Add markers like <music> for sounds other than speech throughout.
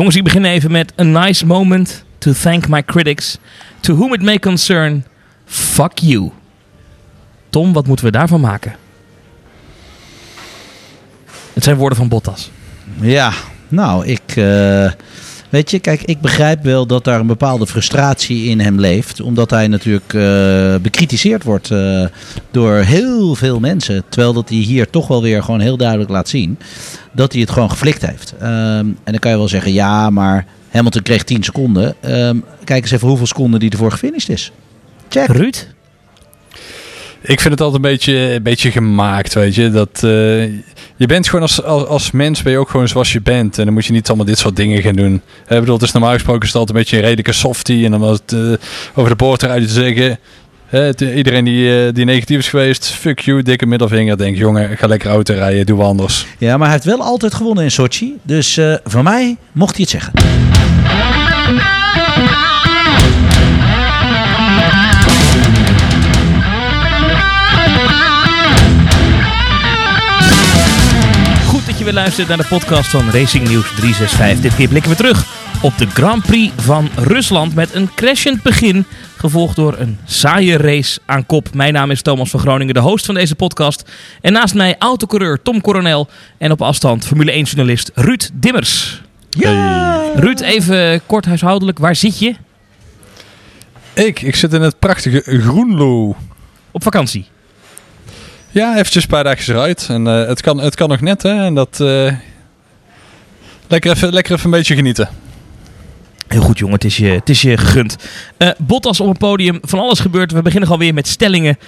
Jongens, ik begin even met a nice moment to thank my critics. To whom it may concern, fuck you. Tom, wat moeten we daarvan maken? Het zijn woorden van Bottas. Ja, nou, ik. eh, weet je, kijk, ik begrijp wel dat daar een bepaalde frustratie in hem leeft. Omdat hij natuurlijk eh, bekritiseerd wordt eh, door heel veel mensen. Terwijl dat hij hier toch wel weer gewoon heel duidelijk laat zien dat hij het gewoon geflikt heeft. Ehm, en dan kan je wel zeggen, ja, maar Hamilton kreeg 10 seconden. Ehm, kijk eens even hoeveel seconden die ervoor gefinished is. Check. Ruud? Ik vind het altijd een beetje, een beetje gemaakt, weet je. Dat, eh, je bent gewoon als, als, als mens ben je ook gewoon zoals je bent. En dan moet je niet allemaal dit soort dingen gaan doen. Ik bedoel, normaal gesproken is het altijd een beetje een redelijke softie. En dan was het eh, over de poort eruit te zeggen. iedereen die, eh, die negatief is geweest, fuck you, dikke middelvinger. Denk, jongen, ga lekker auto rijden, doe anders. Ja, maar hij heeft wel altijd gewonnen in Sochi. Dus eh van mij mocht hij het zeggen. Weer luistert naar de podcast van Racing News 365. Dit keer blikken we terug op de Grand Prix van Rusland met een crashend begin. Gevolgd door een saaie race aan kop. Mijn naam is Thomas van Groningen, de host van deze podcast. En naast mij autocoureur Tom Coronel en op afstand Formule 1 journalist Ruud Dimmers. Ja! Ruud, even kort huishoudelijk, waar zit je? Ik, ik zit in het prachtige Groenlo. Op vakantie. Ja, eventjes een paar dagjes eruit. En eh, het, kan, het kan nog net, hè. En dat... eh, lekker, even, lekker even een beetje genieten. Heel goed, jongen. Het is je, het is je gegund. Eh Bottas op het podium. Van alles gebeurt. We beginnen alweer met stellingen.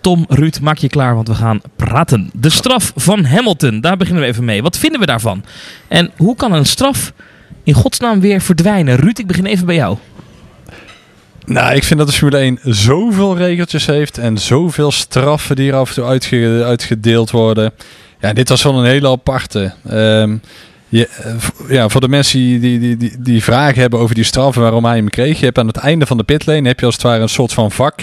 Tom, Ruud, maak je klaar, want we gaan praten. De straf van Hamilton. Daar beginnen we even mee. Wat vinden we daarvan? En hoe kan een straf in godsnaam weer verdwijnen? Ruud, ik begin even bij jou. Nou, ik vind dat de Formule 1 zoveel regeltjes heeft en zoveel straffen die er af en toe uitge- uitgedeeld worden. Ja, dit was wel een hele aparte. Ehm, je, eh, ja, voor de mensen die, die, die, die, vragen hebben over die straffen waarom hij hem kreeg. Je hebt aan het einde van de pitlane heb je als het ware een soort van vak.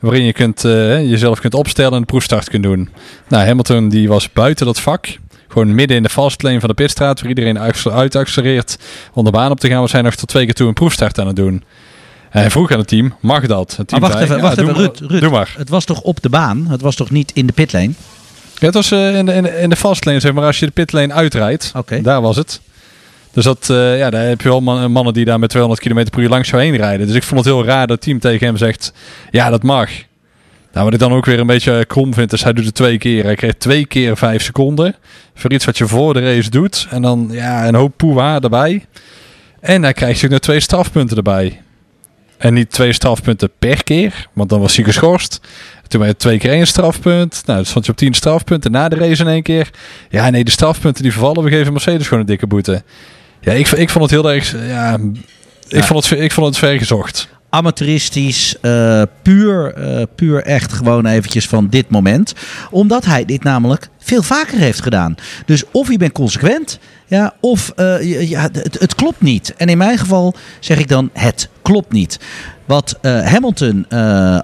Waarin je kunt, eh, jezelf kunt opstellen en de proefstart kunt doen. Nou, Hamilton die was buiten dat vak. Gewoon midden in de fastlane van de pitstraat. Waar iedereen uit- uitaccelereert om de baan op te gaan. We zijn nog tot twee keer toe een proefstart aan het doen. En hij vroeg aan het team, mag dat? Het team Maar wacht zei, even, wacht even Ruud, Ruud. doe maar. Het was toch op de baan? Het was toch niet in de pitlane? Ja, het was eh, in, de, in, de, in de fastlane, zeg maar, als je de pitlane uitrijdt. Daar was het. Dus dat, eh, ja, daar heb je wel man- mannen die daar met 200 km per uur langs zou heen rijden. Dus ik vond het heel raar dat het team tegen hem zegt, ja, dat mag. Nou, wat ik dan ook weer een beetje krom vind, is hij doet het twee keer. Hij kreeg twee keer vijf seconden voor iets wat je voor de race doet. En dan, ja, een hoop poeha erbij. En hij krijgt ook nog twee strafpunten erbij. En niet twee strafpunten per keer, want dan was hij geschorst. Toen werd twee keer één strafpunt. Nou, dus stond je op tien strafpunten na de race in één keer. Ja, nee, de strafpunten die vervallen. We geven Mercedes gewoon een dikke boete. Ja, ik, ik vond het heel erg... Ja, ik, Ja. Vond het, ik vond het ver gezocht. Amateuristisch, eh, puur, eh, puur echt gewoon eventjes van dit moment. Omdat hij dit namelijk veel vaker heeft gedaan. Dus of je bent consequent, ja, of eh, ja, het, het klopt niet. En in mijn geval zeg ik dan, het klopt niet. Wat Hamilton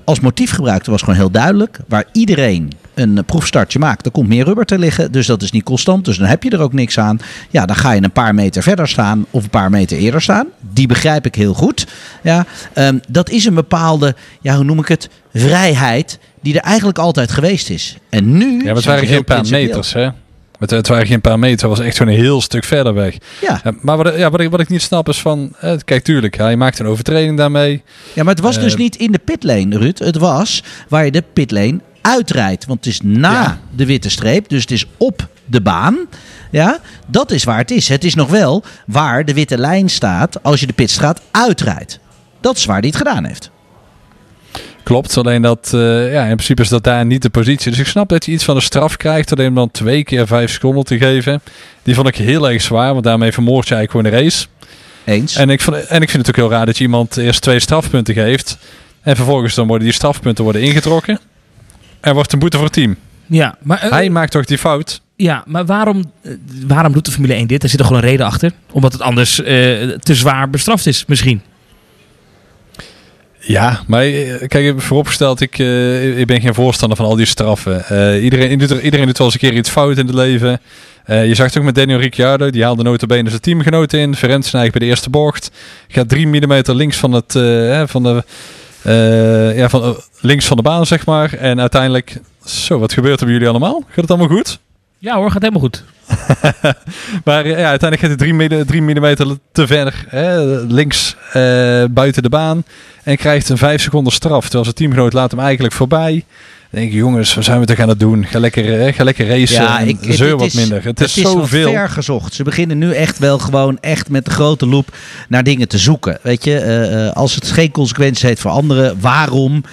als motief gebruikte was gewoon heel duidelijk. Waar iedereen een proefstartje maakt, dan komt meer rubber te liggen. Dus dat is niet constant, dus dan heb je er ook niks aan. Ja, dan ga je een paar meter verder staan of een paar meter eerder staan. Die begrijp ik heel goed. Ja, ehm, dat is een bepaalde, ja, hoe noem ik het, vrijheid die er eigenlijk altijd geweest is. En nu... Ja, het waren geen paar meters, hè? Het, het waren geen paar meter. Het was echt een heel stuk verder weg. Ja. Maar wat, ja, wat, ik, wat ik niet snap is van... eh, kijk, tuurlijk, hij maakt een overtreding daarmee. ja, maar het was dus Eh, niet in de pitlane, Ruud. Het was waar je de pitlane uitrijdt. Want het is na Ja. de witte streep, dus het is op de baan. Ja, dat is waar het is. Het is nog wel waar de witte lijn staat als je de pitstraat uitrijdt. Dat is waar hij het gedaan heeft. Klopt, alleen dat... eh, ja, in principe is dat daar niet de positie. Dus ik snap dat je iets van de straf krijgt. Alleen dan twee keer vijf seconden te geven. Die vond ik heel erg zwaar. Want daarmee vermoord je eigenlijk gewoon de race. Eens. En ik, vond, en ik vind het ook heel raar dat je iemand eerst twee strafpunten geeft. En vervolgens dan worden die strafpunten worden ingetrokken. Er wordt een boete voor het team. Ja, maar, eh, Hij maakt toch die fout? ja, maar waarom, eh, waarom doet de Formule 1 dit? Er zit er gewoon een reden achter. Omdat het anders eh, te zwaar bestraft is, misschien. Ja, maar kijk, vooropgesteld, ik, eh, ik ben geen voorstander van al die straffen. Eh, iedereen, doet er, iedereen doet wel eens een keer iets fout in het leven. Je zag het ook met Daniel Ricciardo. Die haalde notabene zijn teamgenoot in. Ferenc bij de eerste bocht. Gaat drie millimeter links van, het, van de... eh, ja, van, eh, links van de baan, zeg maar. En uiteindelijk... Zo, wat gebeurt er bij jullie allemaal? Gaat het allemaal goed? Ja hoor, gaat helemaal goed. <laughs> Maar eh, ja, uiteindelijk gaat hij drie, milli- drie millimeter te ver hè, links buiten de baan. En krijgt een vijf seconden straf. Terwijl zijn teamgenoot laat hem eigenlijk voorbij. Denk jongens, wat zijn we toch aan het doen? Ga lekker, eh, ga lekker racen Ja, ik, het- zeur wat is- minder. Het, is wat zoveel. ver gezocht. Ze beginnen nu echt wel gewoon echt met de grote loep naar dingen te zoeken. Weet je, eh, eh, als het geen consequenties heeft voor anderen, waarom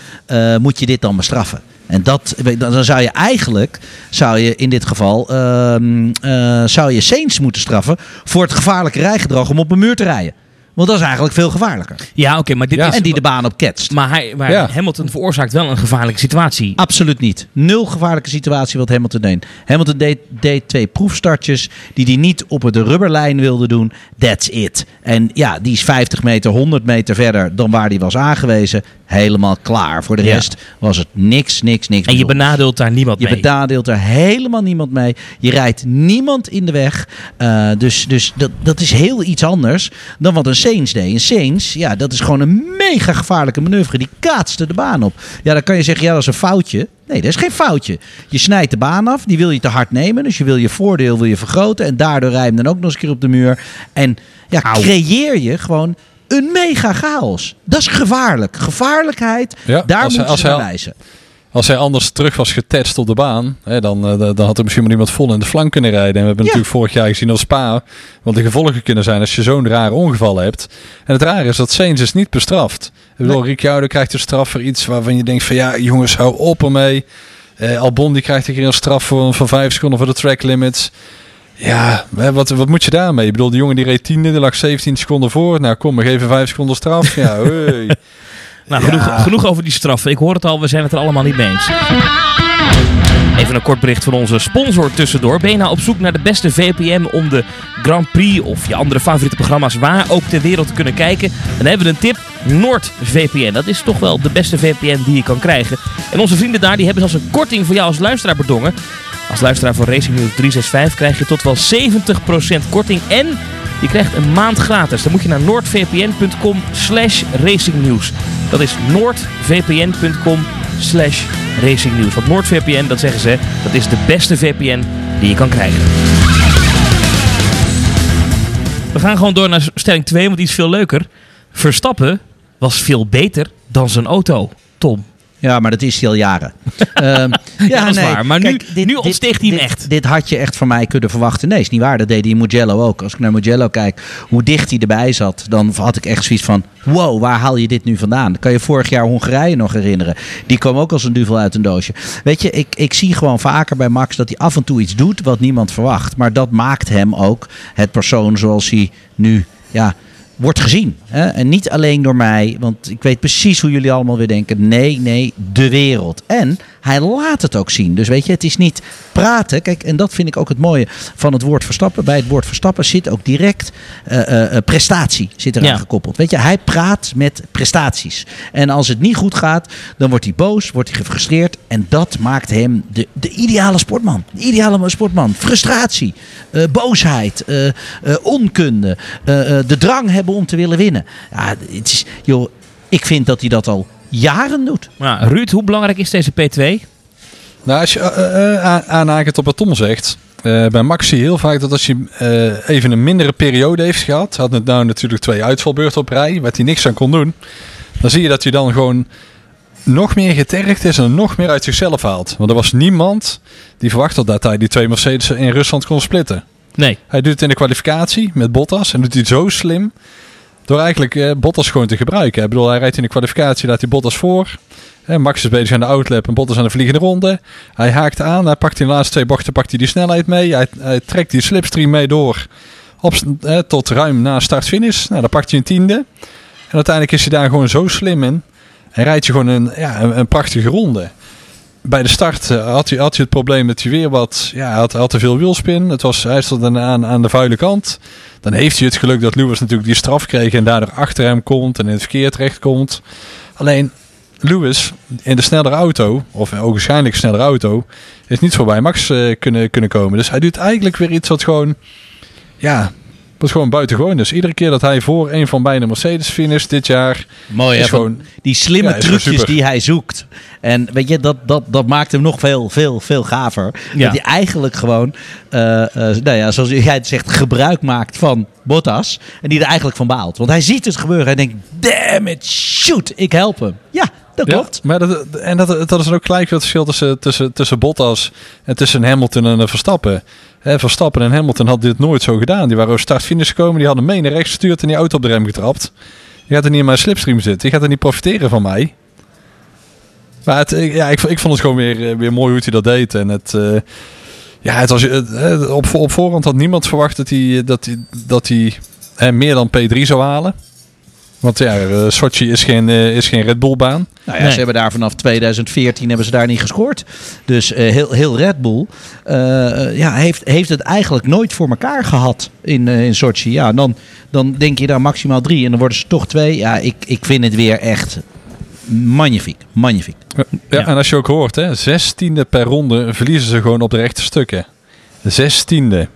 moet je dit dan bestraffen? En dat, dan zou je eigenlijk, zou je in dit geval, ehm, eh, zou je Saints moeten straffen voor het gevaarlijke rijgedrag om op een muur te rijden. Want dat is eigenlijk veel gevaarlijker. Ja, oké, maar dit Ja. is... En die de baan op ketst. Maar, hij, maar Ja. Hamilton veroorzaakt wel een gevaarlijke situatie. Absoluut niet. Nul gevaarlijke situatie wat Hamilton deed. Hamilton deed, deed twee proefstartjes die hij niet op de rubberlijn wilde doen. That's it. En ja, die is 50 meter, 100 meter verder dan waar hij was aangewezen. Helemaal klaar. Voor de Ja. rest was het niks, niks, niks. En je benadeelt daar niemand Je mee. benadeelt er helemaal niemand mee. Je rijdt niemand in de weg. Eh, dus dus dat, dat is heel iets anders dan wat een Saints deed. Een Saints, ja, dat is gewoon een mega gevaarlijke manoeuvre. Die kaatste de baan op. Ja, dan kan je zeggen, ja, dat is een foutje. Nee, dat is geen foutje. Je snijdt de baan af, die wil je te hard nemen. Dus je wil je voordeel wil je vergroten. En daardoor rij je hem dan ook nog eens een keer op de muur. En ja, creëer je gewoon een mega chaos. Dat is gevaarlijk. Gevaarlijkheid, Ja, daar als hij- moeten als ze naar hij- wijzen. Als hij anders terug was getest op de baan, hè, dan, eh, dan had er misschien maar iemand vol in de flank kunnen rijden. En we hebben Ja. natuurlijk vorig jaar gezien op Spa wat de gevolgen kunnen zijn als je zo'n rare ongeval hebt. En het rare is dat Sainz is niet bestraft. Ik bedoel, Ricciardo krijgt een straf voor iets waarvan je denkt van ja, jongens, hou op ermee. Eh Albon die krijgt een keer een straf voor, van vijf seconden voor de track limits. Ja, wat, wat moet je daarmee? Ik bedoel, die jongen die reed tiende, die lag 17 seconden voor. Nou kom, we geven vijf seconden straf. Ja, <laughs> hoi. Nou, genoeg, Ja. genoeg over die straffen. Ik hoor het al, we zijn het er allemaal niet mee eens. Even een kort bericht van onze sponsor tussendoor. Ben je nou op zoek naar de beste VPN om de Grand Prix of je andere favoriete programma's waar ook ter wereld te kunnen kijken? Dan hebben we een tip. NordVPN. Dat is toch wel de beste VPN die je kan krijgen. En onze vrienden daar die hebben zelfs een korting voor jou als luisteraar bedongen. Als luisteraar van Racing News 365 krijg je tot wel 70% korting en je krijgt een maand gratis. Dan moet je naar noordvpn.com slash racingnieuws. Dat is noordvpn.com slash racingnieuws. Want NoordVPN, dat zeggen ze, dat is de beste VPN die je kan krijgen. We gaan gewoon door naar stelling 2, want die is veel leuker. Verstappen was veel beter dan zijn auto, Tom. Ja, maar dat is hij al jaren. <laughs> Ehm, Ja, dat is waar. Maar nu- nu ontsteegt hij hem dit, echt. Dit had je echt van mij kunnen verwachten. Nee, is niet waar. Dat deed hij in Mugello ook. Als ik naar Mugello kijk, hoe dicht hij erbij zat, dan had ik echt zoiets van: wow, waar haal je dit nu vandaan? Kan je vorig jaar Hongarije nog herinneren? Die kwam ook als een duvel uit een doosje. Weet je, ik, ik zie gewoon vaker bij Max dat hij af en toe iets doet wat niemand verwacht. Maar dat maakt hem ook het persoon zoals hij nu, ja wordt gezien. Hè? En niet alleen door mij, want ik weet precies hoe jullie allemaal weer denken. Nee, nee, de wereld. En hij laat het ook zien. Dus weet je, het is niet praten. Kijk, en dat vind ik ook het mooie van het woord verstappen. Bij het woord verstappen zit ook direct eh, eh, eh, prestatie zit eraan Ja. gekoppeld. Weet je, hij praat met prestaties. En als het niet goed gaat, dan wordt hij boos, wordt hij gefrustreerd. En dat maakt hem de, de ideale sportman. De ideale sportman. Frustratie, boosheid, onkunde, de drang hebben om te willen winnen. Ja, het is, joh, ik vind dat hij dat al jaren doet. Ruud, hoe belangrijk is deze P2? Nou, als je uh, uh, aan- aanhakend op wat Tom zegt. eh, bij Max zie je heel vaak dat als hij eh, even een mindere periode heeft gehad. Had het nou natuurlijk twee uitvalbeurten op rij. Waar hij niks aan kon doen. Dan zie je dat hij dan gewoon nog meer getergd is en nog meer uit zichzelf haalt. Want er was niemand die verwachtte dat hij die twee Mercedes in Rusland kon splitten. Nee. Hij doet het in de kwalificatie met Bottas. En doet hij het zo slim. Door eigenlijk eh, Bottas gewoon te gebruiken. Ik bedoel, hij rijdt in de kwalificatie, laat hij Bottas voor. Max is bezig aan de outlap en Bottas aan de vliegende ronde. Hij haakt aan, hij pakt in de laatste twee bochten pakt hij die snelheid mee. Hij, trekt die slipstream mee door tot ruim na start-finish. Nou, dan pakt hij een tiende. En uiteindelijk is hij daar gewoon zo slim in. En rijdt je gewoon een, ja, een, een prachtige ronde. Bij de start eh, had hij, had hij het probleem dat hij weer wat... Ja, hij had, te veel wielspin. Het was, hij stond aan, aan, de vuile kant. Dan heeft hij het geluk dat Lewis natuurlijk die straf kreeg... en daardoor achter hem komt en in het verkeer terecht komt. Alleen, Lewis in de snellere auto, of waarschijnlijk snellere auto, is niet voorbij Max eh, kunnen, kunnen komen. Dus hij doet eigenlijk weer iets wat gewoon, ja, wat gewoon buitengewoon is. Iedere keer dat hij voor een van beide Mercedes finish dit jaar, Mooi is gewoon, die slimme Ja, trucjes die hij zoekt. En weet je, dat, dat, dat maakt hem nog veel, veel, veel gaver. Ja. Dat hij eigenlijk gewoon, eh, eh, nou ja, zoals jij het zegt, gebruik maakt van Bottas. En die er eigenlijk van baalt. Want hij ziet het gebeuren en denkt, damn it, shoot, ik help hem. Ja, dat Ja, klopt. maar dat, en dat, dat is ook gelijk het verschil tussen, tussen, tussen Bottas en tussen Hamilton en eh, Verstappen. Verstappen en Hamilton hadden dit nooit zo gedaan. Die waren start-finish gekomen, die hadden mee naar rechts gestuurd en die auto op de rem getrapt. Je gaat er niet in mijn slipstream zitten, je gaat er niet profiteren van mij. Maar het, ja, ik, ik vond het gewoon weer, eh, weer mooi hoe hij dat deed. En het, eh, ja, het was, op, op voorhand had niemand verwacht dat hij, dat hij, dat hij eh, meer dan P3 zou halen. Want ja, eh, Sochi is geen, eh, is geen Red Bull baan. Nou ja, Nee. ze hebben daar vanaf 2014 hebben ze daar niet gescoord. Dus eh, heel, heel Red Bull eh, eh, ja, heeft, heeft het eigenlijk nooit voor elkaar gehad in, eh, in Sochi. Ja, dan, dan denk je daar maximaal drie en dan worden ze toch twee. Ja, ik, ik vind het weer echt magnifiek. Magnifiek. Ja, Ja. en als je ook hoort, hè, zestiende per ronde verliezen ze gewoon op de rechte stukken. Zestiende.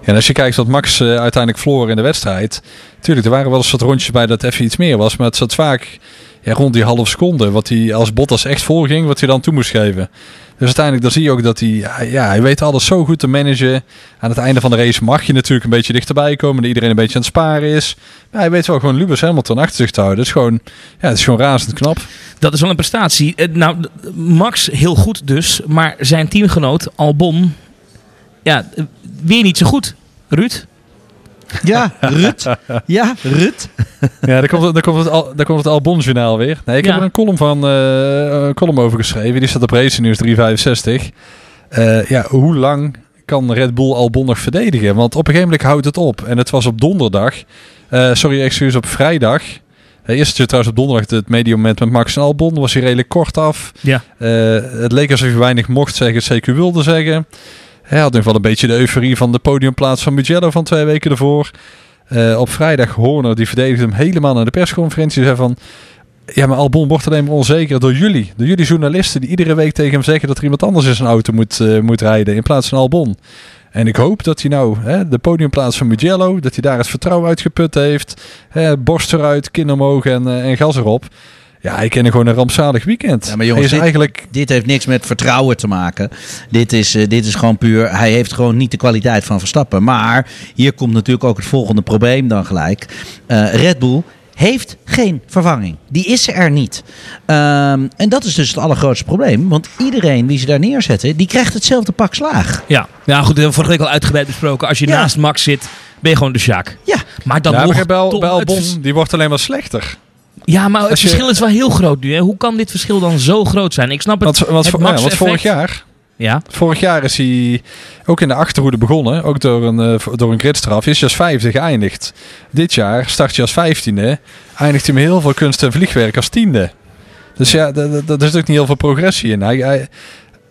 Ja, en als je kijkt wat Max uiteindelijk verloor in de wedstrijd. Tuurlijk, er waren wel eens wat rondjes bij dat even iets meer was. Maar het zat vaak ja, rond die half seconde. Wat hij als Bottas echt volging, wat hij dan toe moest geven. Dus uiteindelijk dan zie je ook dat hij, ja, hij weet alles zo goed te managen. Aan het einde van de race mag je natuurlijk een beetje dichterbij komen. Dat iedereen een beetje aan het sparen is. Maar hij weet wel gewoon Lewis Hamilton achter zich te houden. Dat is gewoon, ja, het is gewoon razend knap. Dat is wel een prestatie. Eh, Nou, Max heel goed dus, maar zijn teamgenoot Albon, ja, eh, weer niet zo goed. Ruud? Ja, Rut. Ja, Rut. Ja, daar komt, daar komt het, Al- daar komt het Albon-journaal weer. Nee, ik Ja. heb er een column, van, eh, een column over geschreven. Die staat op Racing News 365. Eh, ja, hoe lang kan Red Bull Albon nog verdedigen? Want op een gegeven moment houdt het op. En het was op donderdag. eh, sorry, excuus, op vrijdag. Uh, eerst trouwens op donderdag het mediummoment met Max en Albon. Was hij redelijk kort af. Ja. Eh, het leek alsof hij weinig mocht zeggen, CQ wilde zeggen. Hij had in ieder geval een beetje de euforie van de podiumplaats van Mugello van twee weken ervoor. Eh, op vrijdag Horner, die verdedigde hem helemaal naar de persconferentie. zei van, ja, maar Albon wordt alleen maar onzeker door jullie. Door jullie journalisten die iedere week tegen hem zeggen dat er iemand anders in zijn auto moet, eh, moet rijden in plaats van Albon. En ik hoop dat hij nou hè, de podiumplaats van Mugello, dat hij daar het vertrouwen uitgeput heeft. Hè, borst eruit, kin omhoog en, eh, en gas erop. Ja, ik ken gewoon een rampzalig weekend. Ja, maar jongens, Hij is dit- eigenlijk Dit heeft niks met vertrouwen te maken. Dit is, eh, dit is gewoon puur. Hij heeft gewoon niet de kwaliteit van Verstappen. Maar hier komt natuurlijk ook het volgende probleem dan gelijk. Eh, Red Bull heeft geen vervanging. Die is er niet. Ehm, en dat is dus het allergrootste probleem. Want iedereen wie ze daar neerzetten, die krijgt hetzelfde pak slaag. Ja. Ja, goed, dat hebben we vorige week al uitgebreid besproken. Als je Ja. naast Max zit, ben je gewoon de Sjaak. Ja, Maar dan ja, nog... Tom, het die wordt alleen maar slechter. Ja, maar het Als je- verschil is wel heel groot nu. Hè? Hoe kan dit verschil dan zo groot zijn? Ik snap het. Want, want, het voor- ja, want Max-effect. vorig jaar Ja, Vorig jaar is hij ook in de achterhoede begonnen. Ook door een, eh, door een gridstraf. Is hij als vijfde geëindigd. Dit jaar start hij als vijftiende. Eindigt hij met heel veel kunst en vliegwerk als tiende. Dus ja, dat is ook niet heel veel progressie in. Hij, hij-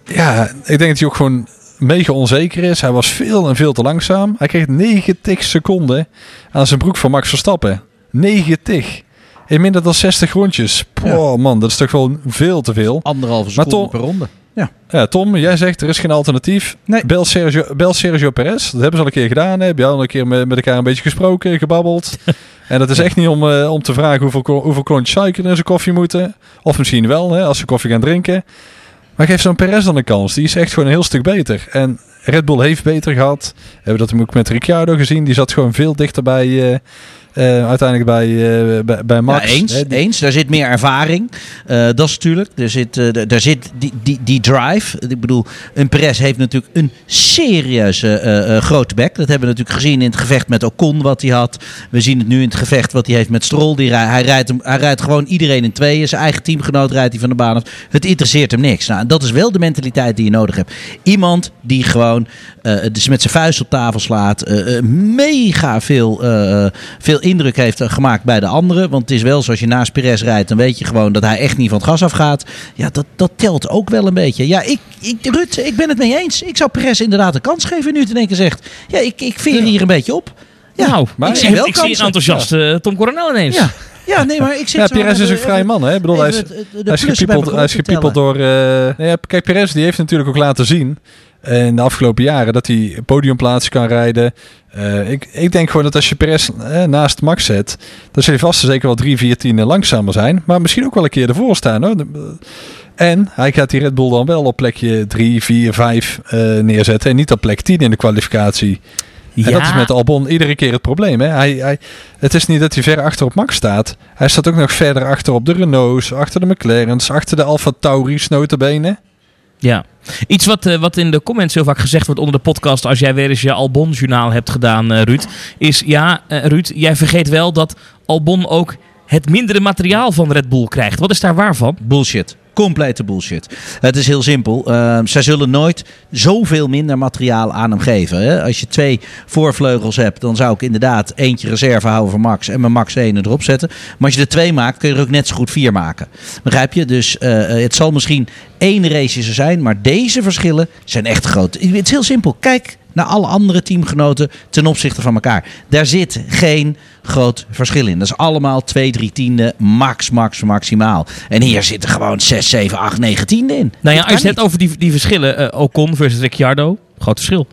ja, ik denk dat hij ook gewoon mega onzeker is. Hij was veel en veel te langzaam. Hij kreeg 90 seconden aan zijn broek van Max Verstappen. 90. In minder dan 60 rondjes. Oh man, dat is toch wel veel te veel. anderhalve seconde per ronde. Ja, Tom, jij zegt er is geen alternatief. Nee. Bel, Sergio, bel Sergio Perez. Dat hebben ze al een keer gedaan. Hè. Heb je al een keer met, met elkaar een beetje gesproken, gebabbeld. <laughs> en dat is echt niet om, eh, om te vragen hoeveel, hoeveel klontjes suiker in zijn koffie moeten. Of misschien wel, hè, als ze koffie gaan drinken. Maar geef zo'n Perez dan een kans. Die is echt gewoon een heel stuk beter. En Red Bull heeft beter gehad. We hebben dat ook met Ricciardo gezien. Die zat gewoon veel dichter bij... eh, eh, uiteindelijk bij, eh, bij, bij Max. Ja, eens, hè. Die- eens. Daar zit meer ervaring. Eh, dat is natuurlijk. Er zit, daar zit die, die, die drive. Ik bedoel, een Perez heeft natuurlijk een serieuze grote bek. Dat hebben we natuurlijk gezien in het gevecht met Ocon wat hij had. We zien het nu in het gevecht wat hij heeft met Stroll. Die, hij, rijdt hij rijdt gewoon iedereen in tweeën. Zijn eigen teamgenoot rijdt hij van de baan af. Het interesseert hem niks. Nou, dat is wel de mentaliteit die je nodig hebt. Iemand die gewoon dus met zijn vuist op tafel slaat. mega veel, veel indruk heeft eh, gemaakt bij de anderen. Want het is wel zoals je naast Perez rijdt. Dan weet je gewoon dat hij echt niet van het gas afgaat. Ja, dat, dat telt ook wel een beetje. Ja, ik, ik, Ruud, ik ben het mee eens. Ik zou Perez inderdaad een kans geven nu te denken zegt. Ja, ik, ik veer hier een beetje op. Ja, nou, maar ik, zie, wel ik zie een enthousiaste Tom Coronel ineens. Ja. Ja, nee, maar ik zit Ja, zo Perez is een vrij man, hè? Ik bedoel, hij is, hij gepiepeld, door... eh nee, ja, kijk, Perez die heeft natuurlijk ook laten zien eh, in de afgelopen jaren dat hij podiumplaatsen kan rijden. Eh, ik, ik denk gewoon dat als je Perez eh, naast Max zet, dan zul je vast zeker wel drie, vier tienden langzamer zijn. Maar misschien ook wel een keer ervoor staan. Hoor. En hij gaat die Red Bull dan wel op plekje 3, 4, 5 eh, neerzetten. En niet op plek 10 in de kwalificatie. En dat is met Albon iedere keer het probleem. Hè? Hij, hij, het is niet dat hij ver achter op Max staat. Hij staat ook nog verder achter op de Renaults, achter de McLaren's, achter de Alfa Tauri's notabene. Ja. Iets wat, eh, wat in de comments heel vaak gezegd wordt onder de podcast... als jij weer eens je Albon-journaal hebt gedaan, eh, Ruud... is ja, eh, Ruud, jij vergeet wel dat Albon ook het mindere materiaal van Red Bull krijgt. Wat is daar waar van? Bullshit. Complete bullshit. Het is heel simpel. Uh, zij zullen nooit zoveel minder materiaal aan hem geven. Hè? Als je twee voorvleugels hebt, dan zou ik inderdaad eentje reserve houden voor Max en mijn Max 1 erop zetten. Maar als je er twee maakt, kun je er ook net zo goed vier maken. Begrijp je? Dus uh, het zal misschien één race zijn, maar deze verschillen zijn echt groot. Het is heel simpel. Kijk naar alle andere teamgenoten ten opzichte van elkaar. Daar zit geen groot verschil in. Dat is allemaal 2, 3 tienden, max, max, maximaal. En hier zitten gewoon 6, 7, 8, 9 tienden in. Nou ja, als je het over die, die verschillen, uh, Ocon versus Ricciardo, groot verschil.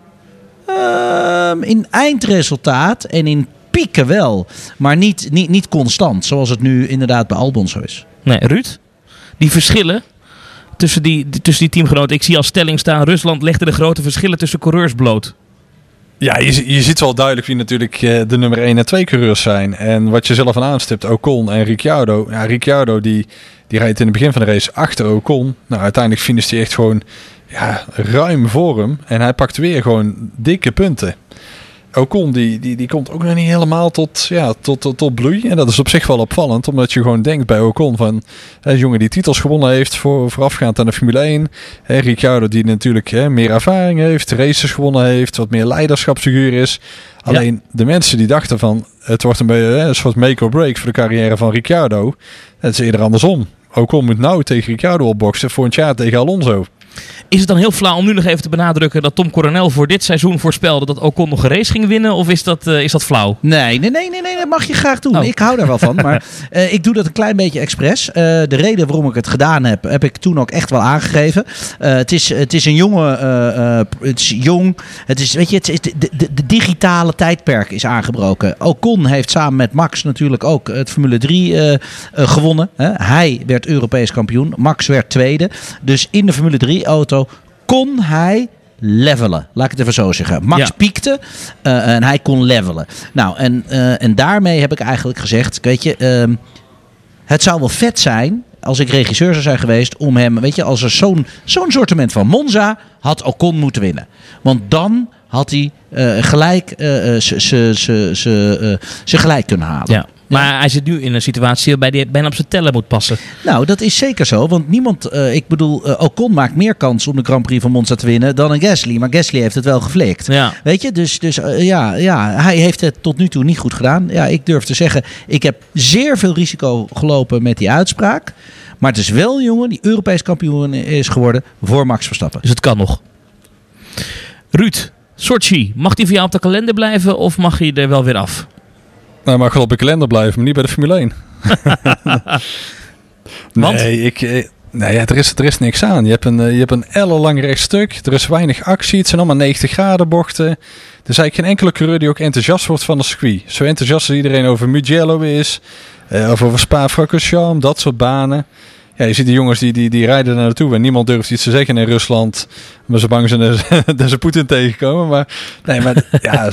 Um, in eindresultaat en in pieken wel, maar niet, niet, niet constant, zoals het nu inderdaad bij Albon zo is. Nee, Ruud, die verschillen tussen die, tussen die teamgenoten. Ik zie als stelling staan, Rusland legde de grote verschillen tussen coureurs bloot. Ja, je, je ziet wel duidelijk wie natuurlijk uh, de nummer 1 en 2 coureurs zijn. En wat je zelf aan aanstipt, Ocon en Ricciardo. Ja, Ricciardo die, die rijdt in het begin van de race achter Ocon. Nou, uiteindelijk finisht hij echt gewoon ja, ruim voor hem. En hij pakt weer gewoon dikke punten. Ocon die, die, die komt ook nog niet helemaal tot, ja, tot, tot, tot bloei. En dat is op zich wel opvallend, omdat je gewoon denkt bij Ocon van een jongen die titels gewonnen heeft voor, voorafgaand aan de Formule 1. Hè, Ricciardo die natuurlijk hè, meer ervaring heeft, races gewonnen heeft, wat meer leiderschapsfiguur is. Alleen ja. de mensen die dachten van het wordt een, beetje, hè, een soort make or break voor de carrière van Ricciardo. Het is eerder andersom. Ocon moet nou tegen Ricciardo opboksen voor een jaar tegen Alonso. Is het dan heel flauw om nu nog even te benadrukken dat Tom Coronel voor dit seizoen voorspelde dat Ocon nog een race ging winnen? Of is dat, uh, is dat flauw? Nee, nee, nee, nee, nee, dat mag je graag doen. Oh. Ik hou daar wel van. Maar uh, <laughs> ik doe dat een klein beetje expres. Uh, de reden waarom ik het gedaan heb, heb ik toen ook echt wel aangegeven. het, is, het is een jonge, het is jong. Het is, weet je, het is de, de, de, digitale tijdperk is aangebroken. Ocon heeft samen met Max natuurlijk ook het Formule 3 gewonnen. Hij werd Europees kampioen. Max werd tweede. Dus in de Formule 3 auto kon hij levelen. Laat ik het even zo zeggen. Max ja. piekte uh, en hij kon levelen. Nou, en, uh, en daarmee heb ik eigenlijk gezegd, weet je, uh, het zou wel vet zijn als ik regisseur zou zijn geweest om hem, weet je, als er zo'n zo'n sortiment van Monza had Ocon moeten winnen. Want dan had hij uh, gelijk ze gelijk kunnen halen. Ja. Maar hij zit nu in een situatie waarbij hij bijna op zijn tellen moet passen. Nou, dat is zeker zo. Want niemand, uh, ik bedoel, uh, Ocon maakt meer kans om de Grand Prix van Monza te winnen dan een Gasly. Maar Gasly heeft het wel geflikt. Ja. Weet je, dus, dus uh, ja, ja, hij heeft het tot nu toe niet goed gedaan. Ja, ik durf te zeggen, ik heb zeer veel risico gelopen met die uitspraak. Maar het is wel een jongen die Europees kampioen is geworden voor Max Verstappen. Dus het kan nog. Ruud, Sochi, mag die voor jou op de kalender blijven of mag hij er wel weer af? Nou, mag wel op de kalender blijven, maar niet bij de Formule 1. <laughs> Want? Nee, ik, nee ja, er, is, er is niks aan. Je hebt een, je hebt een ellenlang rechtstuk. Er is weinig actie. Het zijn allemaal 90 graden bochten. Er is eigenlijk geen enkele coureur die ook enthousiast wordt van de circuit. Zo enthousiast als iedereen over Mugello is. Uh, of over Spa-Francorchamps, dat soort banen. Ja, je ziet die jongens die, die, die rijden naar naartoe en niemand durft iets te zeggen in Rusland. Maar ze bang zijn dat ze <laughs> Poetin tegenkomen. Maar nee, maar <laughs> ja,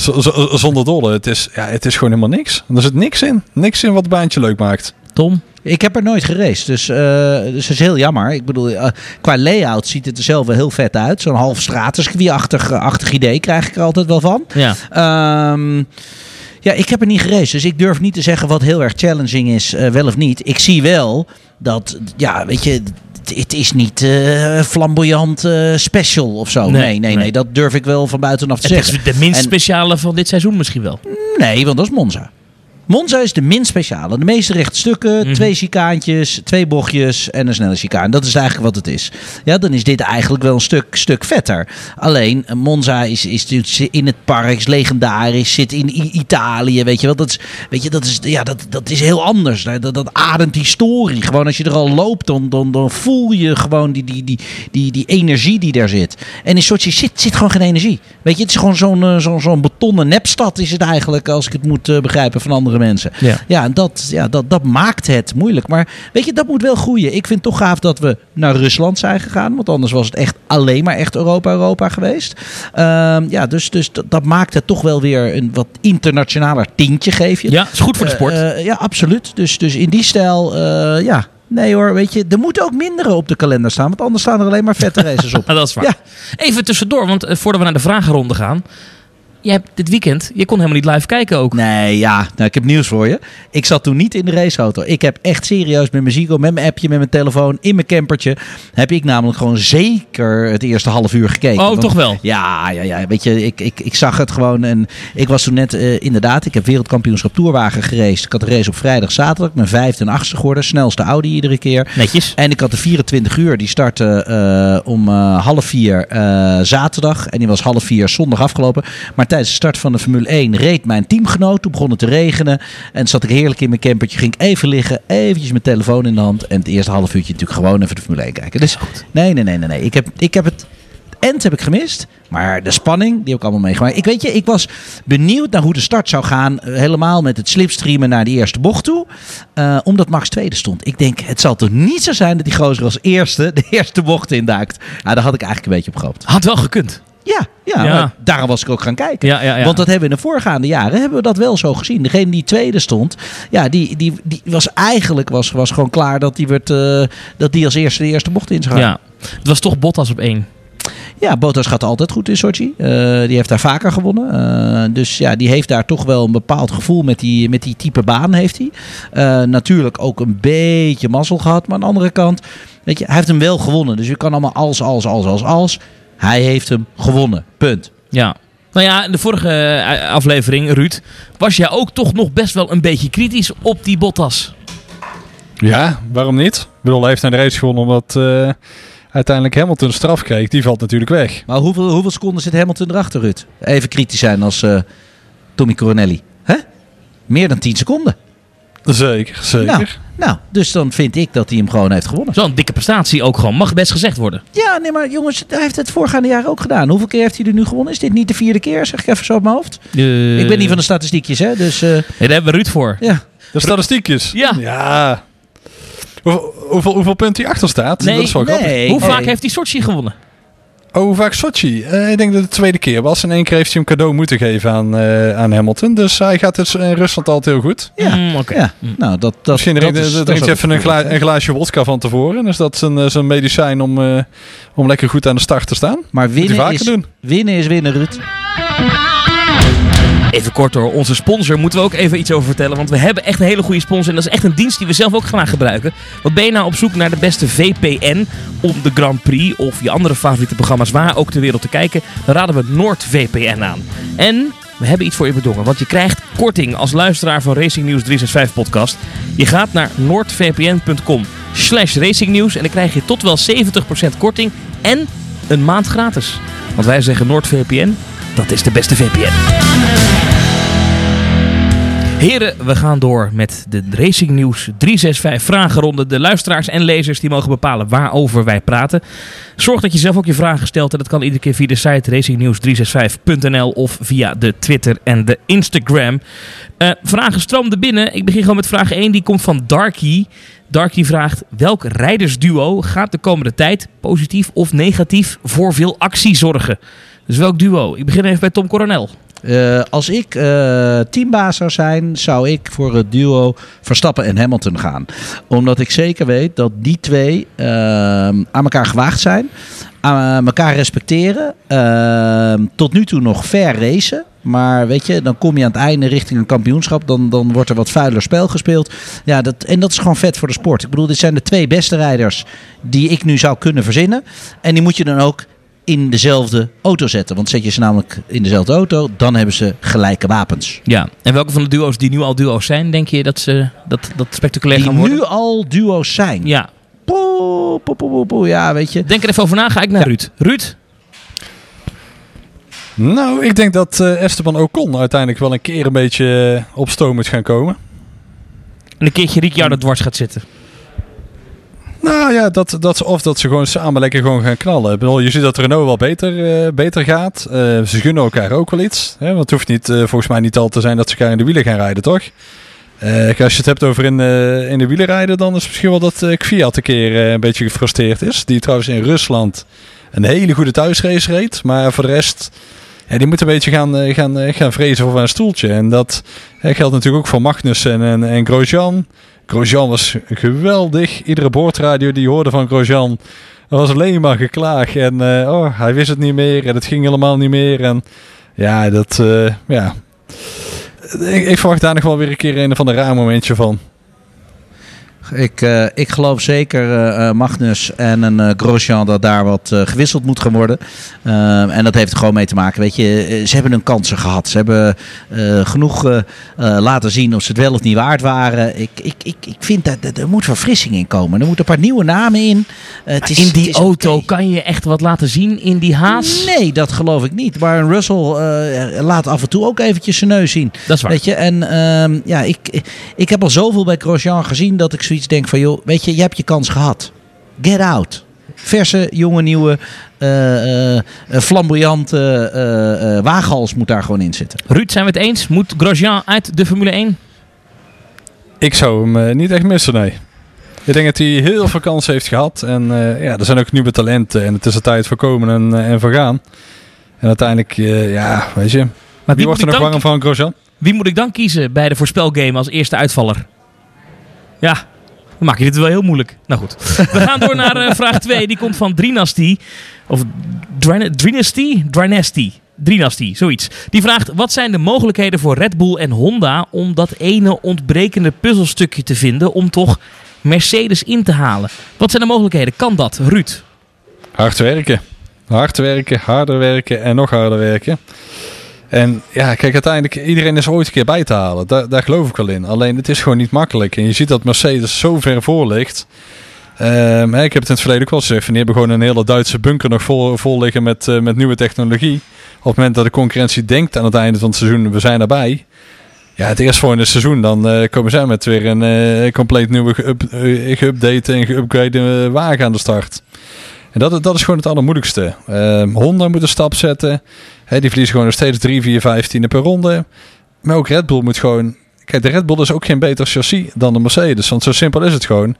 zonder dolle. Het is, ja, het is gewoon helemaal niks. Er zit niks in. Niks in wat het baantje leuk maakt. Tom? Ik heb er nooit geraced, dus, uh, dus dat is heel jammer. Ik bedoel, uh, qua layout ziet het er zelf wel heel vet uit. Zo'n half stratencircuit-achtig achtig idee krijg ik er altijd wel van. Ja. Um, ja, ik heb er niet geraced, dus ik durf niet te zeggen wat heel erg challenging is, uh, wel of niet. Ik zie wel dat, ja, weet je, het is niet uh, flamboyant uh, special of zo. Nee nee, nee, nee, dat durf ik wel van buitenaf te het zeggen. Het is de minst en, speciale van dit seizoen misschien wel. Nee, want dat is Monza. Monza is de minst speciale. De meeste rechte stukken, Mhm. twee chicaantjes, twee bochtjes en een snelle chicaan. Dat is eigenlijk wat het is. Ja, dan is dit eigenlijk wel een stuk, stuk vetter. Alleen, eh, Monza is, is natuurlijk in het park, is legendarisch, zit in I- Italië, weet je wel. Dat is, weet je, dat is, ja, dat, dat is heel anders. Dat, dat, dat ademt historie. Gewoon als je er al loopt, dan, dan, dan voel je gewoon die, die, die, die, die energie die daar zit. En in Sochi zit, zit gewoon geen energie. Weet je, het is gewoon zo'n eh, zo'n zo'n betonnen nepstad is het eigenlijk, als ik het moet eh, begrijpen van andere mensen. Ja. Ja, en dat, ja dat, dat maakt het moeilijk. Maar weet je, dat moet wel groeien. Ik vind het toch gaaf dat we naar Rusland zijn gegaan. Want anders was het echt alleen maar echt Europa-Europa geweest. Ehm, ja, dus, dus dat, dat maakt het toch wel weer een wat internationaler tintje, geef je. Ja, is goed voor de sport. Eh, eh, ja, absoluut. Dus, dus in die stijl, eh, ja. Nee hoor, weet je, er moeten ook mindere op de kalender staan. Want anders staan er alleen maar vette races op. <laughs> Dat is waar. Ja. Even tussendoor, want eh, voordat we naar de vragenronde gaan. Jij hebt dit weekend, je kon helemaal niet live kijken ook. Nee, ja, nou, ik heb nieuws voor je. Ik zat toen niet in de raceauto. Ik heb echt serieus met mijn Zigo, met mijn appje, met mijn telefoon, in mijn campertje. Heb ik namelijk gewoon zeker het eerste half uur gekeken. Oh, Want- toch wel? Ja, ja, ja. Weet je, ik, ik, ik zag het gewoon. En ik was toen net, eh, inderdaad, ik heb wereldkampioenschap toerwagen geraced. Ik had de race op vrijdag, zaterdag. Ben vijfde en achtste geworden. Snelste Audi iedere keer. Netjes. En ik had de 24 uur, die startte eh, om eh, half vier zaterdag. En die was half vier zondag afgelopen. Maar tijdens de start van de Formule 1 reed mijn teamgenoot. Toen begon het te regenen. En zat ik heerlijk in mijn campertje. Ging ik even liggen, eventjes mijn telefoon in de hand. En het eerste half uurtje natuurlijk gewoon even de Formule 1 kijken. Dus nee, nee, nee, nee. nee. Ik, heb, ik heb het end heb ik gemist. Maar de spanning, die heb ik allemaal meegemaakt. Ik weet je, ik was benieuwd naar hoe de start zou gaan. eh, Helemaal met het slipstreamen naar die eerste bocht toe. Eh, omdat Max tweede stond. Ik denk, het zal toch niet zo zijn dat die gozer als eerste de eerste bocht induikt. Ja, daar had ik eigenlijk een beetje op gehoopt. Had wel gekund. Ja, ja, daarom was ik ook gaan kijken. Ja, ja, ja. Want dat hebben we in de voorgaande jaren hebben we dat wel zo gezien. Degene die tweede stond, ja, die, die, die was eigenlijk was, was gewoon klaar dat die, werd, eh, dat die als eerste de eerste bocht in zou gaan. Ja. Het was toch Bottas op één. Ja, Bottas gaat altijd goed in Sochi. Eh, die heeft daar vaker gewonnen. Eh, dus ja, die heeft daar toch wel een bepaald gevoel met die, met die type baan heeft hij. Natuurlijk ook een beetje mazzel gehad. Maar aan de andere kant, weet je, hij heeft hem wel gewonnen. Dus je kan allemaal als, als, als, als, als. Hij heeft hem gewonnen. Punt. Ja. Nou ja, in de vorige eh, aflevering, Ruud, was jij ook toch nog best wel een beetje kritisch op die Bottas. Ja, waarom niet? Ik bedoel, hij heeft naar de race gewonnen omdat eh, uiteindelijk Hamilton straf kreeg. Die valt natuurlijk weg. Maar hoeveel, hoeveel seconden zit Hamilton erachter, Ruud? Even kritisch zijn als eh, Tommy Coronelli. Hè? Meer dan 10 seconden. Zeker, zeker. Nou, nou, dus dan vind ik dat hij hem gewoon heeft gewonnen. Zo'n dikke prestatie ook gewoon. Mag best gezegd worden. Ja, nee, maar jongens, hij heeft het voorgaande jaar ook gedaan. Hoeveel keer heeft hij er nu gewonnen? Is dit niet de vierde keer? Zeg ik even zo op mijn hoofd. ik ben niet van de statistiekjes, hè? Dus eh, Nee, daar hebben we Ruud voor. ja. De statistiekjes. Ja. Ja. Hoeveel, hoeveel, hoeveel punten hij achter staat? Nee, dat is wel grappig. nee. Hoe nee. vaak heeft hij Sochi gewonnen? Oh, Sochi? Eh, ik denk dat het de tweede keer was. In één keer heeft hij hem cadeau moeten geven aan, eh, aan Hamilton. Dus hij gaat dus in Rusland altijd heel goed. Ja, Mm, oké. ja. Nou, dat, dat, Misschien dat drinkt, is- dat drinkt is hij even een, goed. gla- een glaasje wodka van tevoren. Dus dat is een, eh, zo'n medicijn om, eh, om lekker goed aan de start te staan. Maar winnen vaker is, doen. winnen is winnen, Ruud. Even kort hoor, onze sponsor moeten we ook even iets over vertellen. Want we hebben echt een hele goede sponsor. En dat is echt een dienst die we zelf ook graag gebruiken. Wat ben je nou op zoek naar de beste VPN om de Grand Prix of je andere favoriete programma's waar ook ter wereld te kijken? Dan raden we NordVPN aan. En we hebben iets voor je bedongen. Want je krijgt korting als luisteraar van Racing News 365 podcast. Je gaat naar noordvpn.com slash racingnieuws. En dan krijg je tot wel 70% korting en een maand gratis. Want wij zeggen NordVPN, dat is de beste VPN. Heren, we gaan door met de Racing News 365 vragenronde. De luisteraars en lezers die mogen bepalen waarover wij praten. Zorg dat je zelf ook je vragen stelt. En dat kan iedere keer via de site racingnews365.nl of via de Twitter en de Instagram. Eh, vragen stroomden binnen. Ik begin gewoon met vraag 1. Die komt van Darky. Darky vraagt: welk rijdersduo gaat de komende tijd positief of negatief voor veel actie zorgen? Dus welk duo? Ik begin even bij Tom Coronel. Eh, als ik eh, teambaas zou zijn, zou ik voor het duo Verstappen en Hamilton gaan. Omdat ik zeker weet dat die twee eh, aan elkaar gewaagd zijn. Aan elkaar respecteren. tot nu toe nog fair racen. Maar weet je, dan kom je aan het einde richting een kampioenschap. Dan, dan wordt er wat vuiler spel gespeeld. Ja, dat, en dat is gewoon vet voor de sport. Ik bedoel, dit zijn de twee beste rijders die ik nu zou kunnen verzinnen. En die moet je dan ook in dezelfde auto zetten. Want zet je ze namelijk in dezelfde auto, dan hebben ze gelijke wapens. Ja, en welke van de duo's die nu al duo's zijn, denk je dat ze dat, dat spectaculair Die gaan worden? nu al duo's zijn. Ja, Poe, poe, poe, poe, poe. Ja, weet je. denk er even over na. Ga ik naar Ruud. Ruud? Nou, ik denk dat eh, Esteban Ocon uiteindelijk wel een keer een beetje eh, op stoom moet gaan komen. En een keertje Ricciardo dwars gaat zitten. Nou ja, dat, dat, of dat ze gewoon samen lekker gewoon gaan knallen. Ik bedoel, je ziet dat Renault wel beter, eh, beter gaat. Eh, ze gunnen elkaar ook wel iets. Hè? Want het hoeft niet, eh, volgens mij niet al te zijn dat ze elkaar in de wielen gaan rijden, toch? Als je het hebt over in, in de wielen rijden, dan is misschien wel dat Kvyat een keer een beetje gefrustreerd is. Die trouwens in Rusland een hele goede thuisrace reed. Maar voor de rest, die moet een beetje gaan, gaan, gaan vrezen voor een stoeltje. En dat geldt natuurlijk ook voor Magnussen en, en Grosjean. Grosjean was geweldig. Iedere boordradio die hoorde van Grosjean was alleen maar geklaag. En eh, oh, hij wist het niet meer en het ging helemaal niet meer. En ja, dat, eh, ja. Ik, ik verwacht daar nog wel weer een keer een van de raar momentje van. Ik, eh, ik geloof zeker eh, Magnus en een Grosjean dat daar wat gewisseld moet gaan worden. En dat heeft er gewoon mee te maken. Weet je, ze hebben hun kansen gehad. Ze hebben genoeg laten zien of ze het wel of niet waard waren. Ik, ik, ik, ik vind dat, dat er moet verfrissing in komen. Er moeten een paar nieuwe namen in. Het is, in die het is auto kan je echt wat laten zien in die haas. Nee, dat geloof ik niet. Maar een Russell laat af en toe ook eventjes zijn neus zien. Dat is waar. Weet je, en ehm, ja, ik, ik heb al zoveel bij Grosjean gezien dat ik zoiets denk van, joh, weet je, je hebt je kans gehad. Get out. Verse, jonge, nieuwe, eh, eh, eh, flamboyante eh, eh, waaghals moet daar gewoon in zitten. Ruud, zijn we het eens? Moet Grosjean uit de Formule 1? Ik zou hem niet echt missen, nee. Ik denk dat hij heel veel kansen heeft gehad. En eh, ja, er zijn ook nieuwe talenten. En het is de tijd voor komen en, en voor gaan. En uiteindelijk, eh, ja, weet je. Maar Wie wie, wordt er nog dan, warm van Grosjean? wie moet ik dan kiezen bij de voorspelgame als eerste uitvaller? Ja, dan maak je dit wel heel moeilijk. Nou goed. We gaan door naar eh, vraag 2. Die komt van Drinasty. Of Drin- Drinasty? Drinasty. Drinasty, zoiets. Die vraagt, wat zijn de mogelijkheden voor Red Bull en Honda om dat ene ontbrekende puzzelstukje te vinden om toch Mercedes in te halen? Wat zijn de mogelijkheden? Kan dat, Ruud? Hard werken. Hard werken, harder werken en nog harder werken. En ja, kijk, uiteindelijk, iedereen is ooit een keer bij te halen. Daar, daar geloof ik wel in. Alleen, het is gewoon niet makkelijk. En je ziet dat Mercedes zo ver voor ligt. Ehm, ik heb het in het verleden ook wel gezegd. Die hebben gewoon een hele Duitse bunker nog vol, vol liggen met, eh, met nieuwe technologie. Op het moment dat de concurrentie denkt aan het einde van het seizoen, we zijn erbij. Ja, het eerstvolgende seizoen, dan eh, komen zij met weer een eh, compleet nieuwe geüp- geüpdate en geüpgrade wagen aan de start. En dat, dat is gewoon het allermoeilijkste. Ehm Honda moet een stap zetten. Die verliezen gewoon nog steeds 3, 4, 15 per ronde. Maar ook Red Bull moet gewoon... Kijk, de Red Bull is ook geen beter chassis dan de Mercedes. Want zo simpel is het gewoon.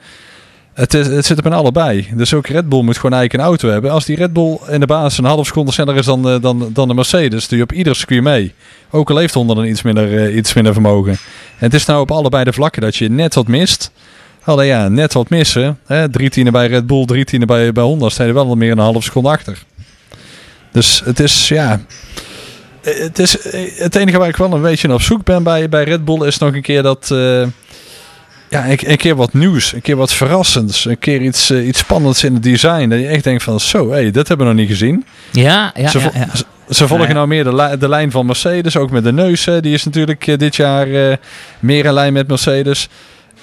Het, is, het zit er bijna allebei. Dus ook Red Bull moet gewoon eigenlijk een auto hebben. Als die Red Bull in de basis een half seconde sneller is dan, de- dan, dan de Mercedes... doe je op ieder circuit mee. Ook al heeft Honda dan iets minder, eh, iets minder vermogen. En het is nou op allebei de vlakken dat je net wat mist... Alleen ja, net wat missen. Hè? Drie tienen bij Red Bull, drie tienen bij, bij Honda. Er wel meer dan een half seconde achter. Dus het is, ja... Het, is, het enige waar ik wel een beetje op zoek ben bij, bij Red Bull is nog een keer dat... eh, ja, een, een keer wat nieuws. Een keer wat verrassends. Een keer iets, eh, iets spannends in het design. Dat je echt denkt van zo, hé, dit hebben we nog niet gezien. Ja, ja, ze, ja, vo- ja. ze- ze volgen Ja, nou meer de, li- de lijn van Mercedes. Ook met de neus. hè. Die is natuurlijk eh, dit jaar meer in lijn met Mercedes.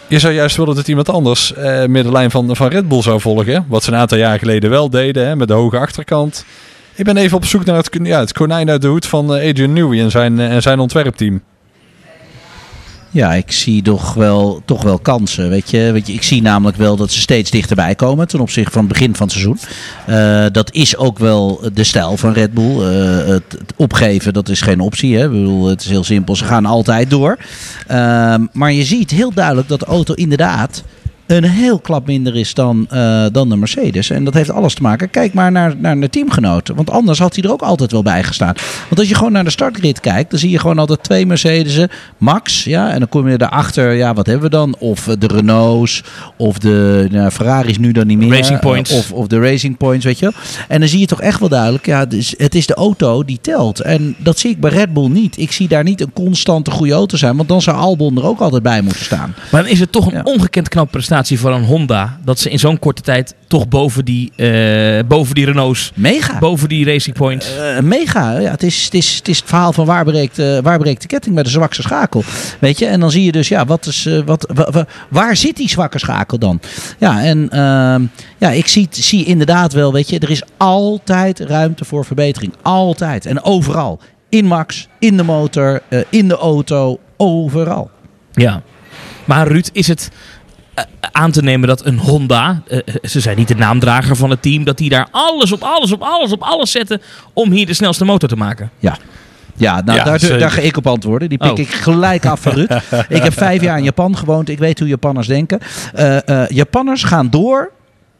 Je zou juist willen dat iemand anders meer de lijn van, van Red Bull zou volgen. Wat ze een aantal jaar geleden wel deden. Hè, met de hoge achterkant. Ik ben even op zoek naar het, ja, het konijn uit de hoed van eh, Adrian Newey en zijn, eh, en zijn ontwerpteam. Ja, ik zie toch wel, toch wel kansen. Weet je? Weet je, ik zie namelijk wel dat ze steeds dichterbij komen ten opzichte van het begin van het seizoen. Eh, dat is ook wel de stijl van Red Bull. Het, opgeven, dat is geen optie. Hè? Het is heel simpel. Ze gaan altijd door. Ehm, maar je ziet heel duidelijk dat de auto inderdaad een heel klap minder is dan, eh, dan de Mercedes. En dat heeft alles te maken. Kijk maar naar, naar de teamgenoten. Want anders had hij er ook altijd wel bij gestaan. Want als je gewoon naar de startgrid kijkt, dan zie je gewoon altijd twee Mercedes'en, max. Ja, en dan kom je daarachter, ja, wat hebben we dan? Of de Renaults, of de nou, Ferraris nu dan niet meer. Racing Points. Eh, Of, of de Racing Points, weet je wel. En dan zie je toch echt wel duidelijk, ja, het is de auto die telt. En dat zie ik bij Red Bull niet. Ik zie daar niet een constante goede auto zijn, want dan zou Albon er ook altijd bij moeten staan. Maar dan is het toch een Ja. ongekend knap prestatie prestatie van een Honda. Dat ze in zo'n korte tijd toch boven die, eh, boven die Renaults, Mega. boven die Racing Points. Eh, mega. Ja, het, is, het, is, het is het verhaal van waar breekt, eh, waar breekt de ketting bij de zwakste schakel. Weet je? En dan zie je dus, ja, wat is, eh, wat, wa- wa- waar zit die zwakke schakel dan? Ja, en ehm, ja, ik zie, zie inderdaad wel, weet je, er is altijd ruimte voor verbetering. Altijd. En overal. In Max, in de motor, eh, in de auto, overal. Ja. Maar Ruud, is het eh, aan te nemen dat een Honda, eh, ze zijn niet de naamdrager van het team, dat die daar alles op alles op alles op alles zetten om hier de snelste motor te maken? Ja. Ja, nou, Ja, daar, zeker. daar ga ik op antwoorden. Die pik Oh. ik gelijk af van Ruud. <laughs> ik heb vijf jaar in Japan gewoond. Ik weet hoe Japanners denken. Eh, eh, Japanners gaan door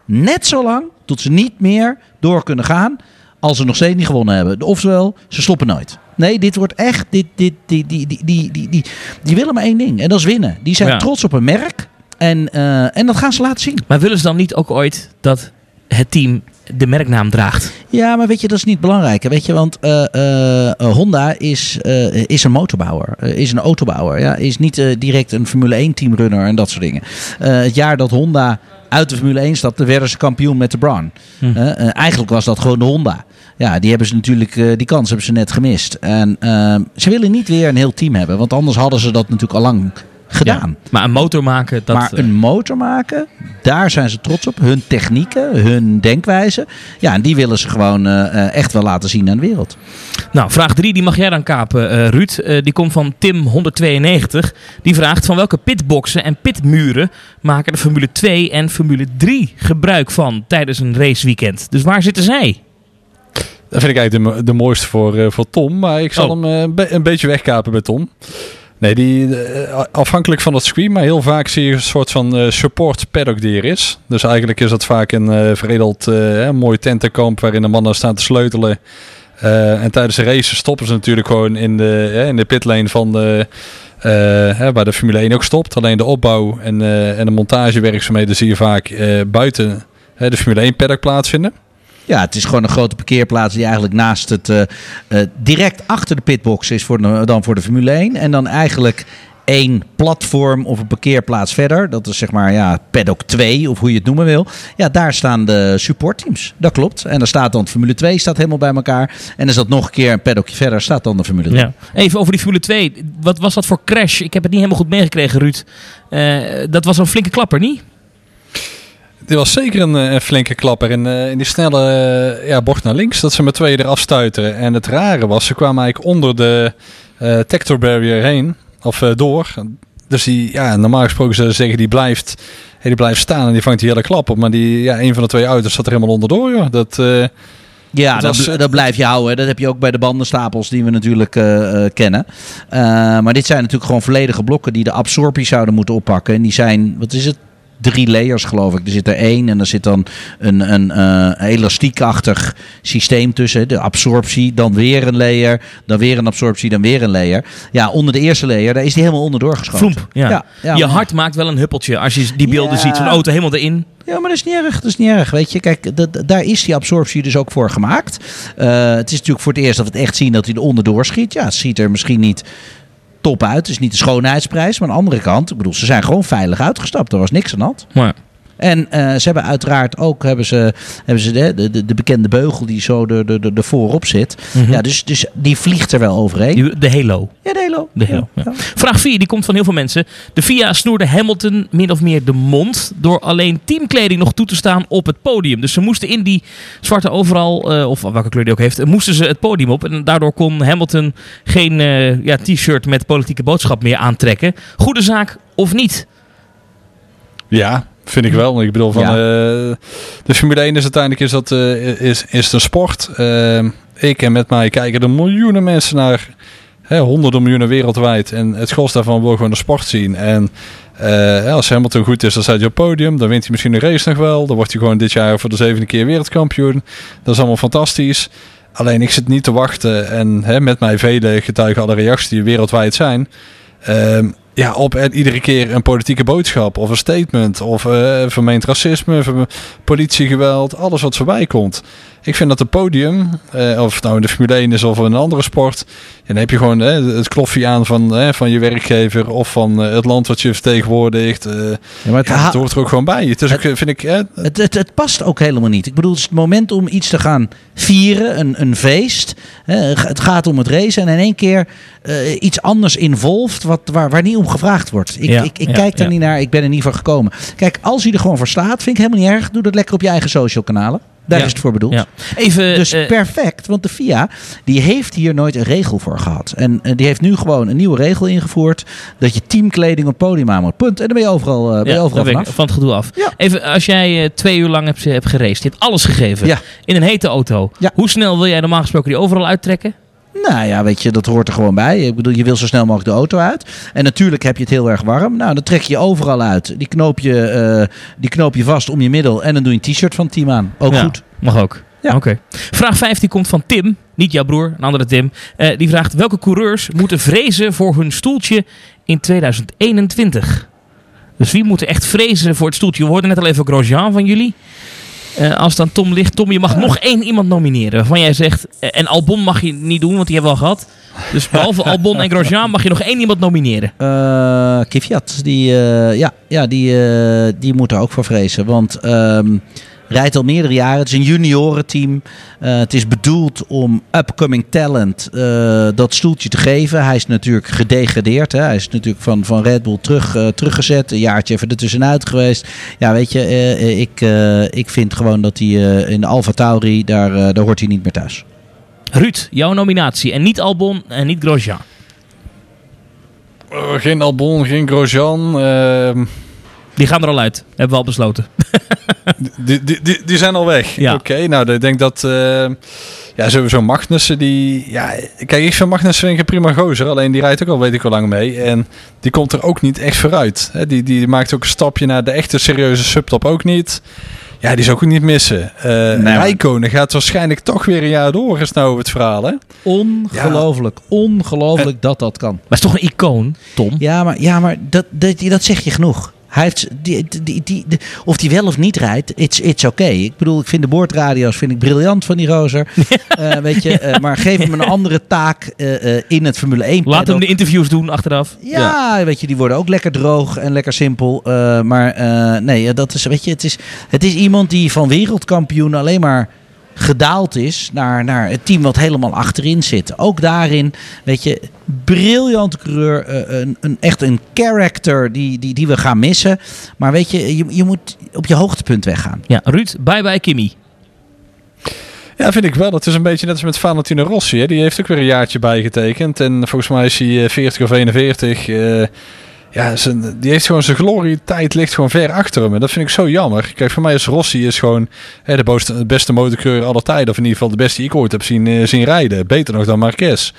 net zo lang tot ze niet meer door kunnen gaan als ze nog steeds niet gewonnen hebben. Oftewel, ze stoppen nooit. Nee, dit wordt echt. Dit, dit, die, die, die, die, die, die, die willen maar één ding. En dat is winnen. Die zijn Ja. trots op hun merk. En, eh, en dat gaan ze laten zien. Maar willen ze dan niet ook ooit dat het team de merknaam draagt? Ja, maar weet je, dat is niet belangrijk. Weet je, want eh, eh, Honda is, is een motorbouwer, is een autobouwer. Ja, is niet direct een Formule 1 teamrunner en dat soort dingen. Het jaar dat Honda uit de Formule 1 stapte, werden ze kampioen met de Braun. Hm. Eigenlijk was dat gewoon de Honda. Ja, die hebben ze natuurlijk, die kans hebben ze net gemist. En eh, ze willen niet weer een heel team hebben, want anders hadden ze dat natuurlijk al lang gedaan. Maar een motor maken, dat... maar eh, een motor maken, daar zijn ze trots op. Hun technieken, hun denkwijze. Ja, en die willen ze gewoon eh, eh, echt wel laten zien aan de wereld. Nou, vraag 3, die mag jij dan kapen, eh, Ruud. Eh, die komt van Tim192. Die vraagt van welke pitboxen en pitmuren maken de Formule 2 en Formule 3 gebruik van tijdens een raceweekend? Dus waar zitten zij? Dat vind ik eigenlijk de, mo- de mooiste voor, eh, voor Tom. Maar ik zal Oh. hem eh, een, be- een beetje wegkapen bij Tom. Nee, die, eh, afhankelijk van het circuit, maar heel vaak zie je een soort van eh, support paddock die er is. Dus eigenlijk is dat vaak een eh, veredeld mooi tentenkamp waarin de mannen staan te sleutelen. En tijdens de race stoppen ze natuurlijk gewoon in de, in de pitlane van de, waar de Formule 1 ook stopt. Alleen de opbouw en, en de montagewerkzaamheden zie je vaak buiten de Formule 1 paddock plaatsvinden. Ja, het is gewoon een grote parkeerplaats die eigenlijk naast het... eh, eh, direct achter de pitbox is voor dan voor de Formule 1. En dan eigenlijk één platform of een parkeerplaats verder. Dat is zeg maar ja, paddock 2 of hoe je het noemen wil. Ja, daar staan de supportteams. Dat klopt. En daar staat dan Formule 2 staat helemaal bij elkaar. En is dat nog een keer een paddockje verder staat dan de Formule 3. Ja. Even over die Formule 2. Wat was dat voor crash? Ik heb het niet helemaal goed meegekregen, Ruud. Eh, dat was een flinke klapper, niet? Dit was zeker een, eh, een flinke klapper in, eh, in die snelle eh, ja, bocht naar links. Dat ze met tweeën eraf stuiteren. En het rare was, ze kwamen eigenlijk onder de tector barrier heen. Of door. Dus die, ja, normaal gesproken zou zeggen, die blijft, hey, die blijft staan en die vangt die hele klap op. Maar die, ja, een van de twee auto's zat er helemaal onderdoor, joh. Dat, Ja, Dat dat, was, bl- dat blijf je houden. Dat heb je ook bij de bandenstapels die we natuurlijk kennen. Maar dit zijn natuurlijk gewoon volledige blokken die de absorptie zouden moeten oppakken. En die zijn, wat is het? Drie layers geloof ik. Er zit er één en er zit dan een, een eh, elastiekachtig systeem tussen. De absorptie, dan weer een layer, dan weer een absorptie, dan weer een layer. Ja, onder de eerste layer, daar is die helemaal onderdoor geschoten. Vloemp. Ja. Ja, ja, je maar- hart maakt wel een huppeltje als je die beelden Ja. ziet. Zo'n auto helemaal erin. Ja, maar dat is niet erg. Dat is niet erg. Weet je, kijk, dat, daar is die absorptie dus ook voor gemaakt. Eh, het is natuurlijk voor het eerst dat we het echt zien dat hij er onderdoor schiet. Ja, het ziet er misschien niet top uit. Het is niet de schoonheidsprijs. Maar aan de andere kant, ik bedoel, ze zijn gewoon veilig uitgestapt. Er was niks aan de. Maar En eh, ze hebben uiteraard ook hebben ze, hebben ze de, de, de bekende beugel die zo er de, de, de voorop zit. Mhm. Ja, dus, dus die vliegt er wel overheen. de Halo. Ja, de Halo. De Halo, Ja. Vraag 4, die komt van heel veel mensen. De FIA snoerde Hamilton min of meer de mond door alleen teamkleding nog toe te staan op het podium. Dus ze moesten in die zwarte overal, eh, of welke kleur die ook heeft, moesten ze het podium op. En daardoor kon Hamilton geen eh, ja, t-shirt met politieke boodschap meer aantrekken. Goede zaak of niet? Ja, vind ik wel. Ik bedoel, van, Ja. eh, de Formule 1 is uiteindelijk is dat, eh, is, is een sport. Eh, ik en met mij kijken er miljoenen mensen naar. Hè, honderden miljoenen wereldwijd. En het gros daarvan wil gewoon de sport zien. En als Hamilton goed is, dan staat hij op podium. Dan wint hij misschien een race nog wel. Dan wordt hij gewoon dit jaar voor de zevende keer wereldkampioen. Dat is allemaal fantastisch. Alleen ik zit niet te wachten. En hè, met mij vele getuigen alle reacties die wereldwijd zijn. Ehm, ja, op en iedere keer een politieke boodschap of een statement of eh, vermeend racisme, politiegeweld, alles wat voorbij komt. Ik vind dat het podium, eh, of het nou in de Formule 1 is of in een andere sport, dan heb je gewoon eh, het kloffie aan van, eh, van je werkgever of van eh, het land wat je vertegenwoordigt. eh Ja, maar het, ja, ha- het hoort er ook gewoon bij. Het is ook, eh, vind ik, eh, het, het, het past ook helemaal niet. Ik bedoel, het is het moment om iets te gaan vieren, een, een feest. Hè, Het gaat om het racen en in één keer eh, iets anders involved wat, waar, waar niet om gevraagd wordt. Ik, Ja, ik, ik ja, kijk daar ja. niet naar, ik ben er niet van gekomen. Kijk, als hij er gewoon voor staat, vind ik helemaal niet erg. Doe dat lekker op je eigen social kanalen. Daar is het voor bedoeld. Even, Dus eh, perfect, want de FIA die heeft hier nooit een regel voor gehad. En eh, die heeft nu gewoon een nieuwe regel ingevoerd dat je teamkleding op podium aan moet. Punt. En dan ben je overal, eh, ben je ja, overal vanaf. van het gedoe af. Even, als jij twee uur lang hebt, hebt geraced, je hebt alles gegeven in een hete auto. Hoe snel wil jij normaal gesproken die overal uittrekken? Nou ja, weet je, dat hoort er gewoon bij. Ik bedoel, je wil zo snel mogelijk de auto uit. En natuurlijk heb je het heel erg warm. Nou, dan trek je overal uit. Die knoop je, eh, die knoop je vast om je middel. En dan doe je een t-shirt van het team aan. Ook Ja, goed. Mag ook. Ja. Oké. Vraag 15 komt van Tim, niet jouw broer, een andere Tim. Eh, die vraagt: welke coureurs moeten vrezen voor hun stoeltje in 2021? Dus wie moet er echt vrezen voor het stoeltje? We hoorden net al even Grosjean van jullie. Eh, als dan Tom ligt, Tom, je mag nog één iemand nomineren. Waarvan jij zegt, eh, en Albon mag je niet doen, want die hebben we al gehad. Dus behalve <laughs> Albon en Grosjean mag je nog één iemand nomineren. Eh Kvyat, die, ja, ja, die, die moet er ook voor vrezen. Want ehm rijdt al meerdere jaren. Het is een juniorenteam. Eh het is bedoeld om upcoming talent eh, dat stoeltje te geven. Hij is natuurlijk gedegradeerd. Hè. Hij is natuurlijk van, van Red Bull terug, eh, teruggezet. Een jaartje even ertussenuit geweest. Ja, weet je, ik, eh, ik vind gewoon dat hij eh, in de Alfa Tauri, daar, daar hoort hij niet meer thuis. Ruud, jouw nominatie. En niet Albon en niet Grosjean. geen Albon, geen Grosjean. ehm, Die gaan er al uit, hebben we al besloten. <laughs> <laughs> die, die, die, die zijn al weg. Ja. Oké, nou, ik denk dat... eh, ja, sowieso Magnussen, die... Ja, kijk, ik vind Magnussen vind ik een prima gozer. Alleen die rijdt ook al weet ik hoe lang mee. En die komt er ook niet echt vooruit. Hè, die, die maakt ook een stapje naar de echte serieuze subtop ook niet. Ja, die zou ik ook niet missen. Eh maar- Rijkonen gaat waarschijnlijk toch weer een jaar door, is nou het verhaal, hè? Ongelooflijk, ongelooflijk dat dat kan. Maar het is toch een icoon, Tom? Ja, maar, ja, maar dat, dat, dat zeg je genoeg. Hij heeft, die, die, die, die- of die wel of niet rijdt, it's, it's oké. Ik bedoel, ik vind de boordradio's vind ik briljant van die rozer. <laughs> Eh, weet je, eh, maar geef hem een andere taak eh, in het Formule 1 Laat hem de interviews doen achteraf. Ja, weet je, die worden ook lekker droog en lekker simpel. Maar nee, dat is, weet je, het is, het is iemand die van wereldkampioen alleen maar gedaald is naar, naar het team wat helemaal achterin zit. Ook daarin, weet je, briljante coureur, eh, een, een, echt een character die, die, die we gaan missen. Maar weet je, je, je moet op je hoogtepunt weggaan. Ja, Ruud, bye bye Kimmy. Ja, vind ik wel. Dat is een beetje net als met Valentino Rossi. Hè. Die heeft ook weer een jaartje bijgetekend. En volgens mij is hij eh, 40 of 41. eh, ja, zijn, die heeft gewoon zijn glorietijd ligt gewoon ver achter hem. En dat vind ik zo jammer. Kijk, voor mij is Rossi is gewoon hè, de de beste motorcoureur aller tijden. Of in ieder geval de beste die ik ooit heb zien, eh, zien rijden. Beter nog dan Marquez.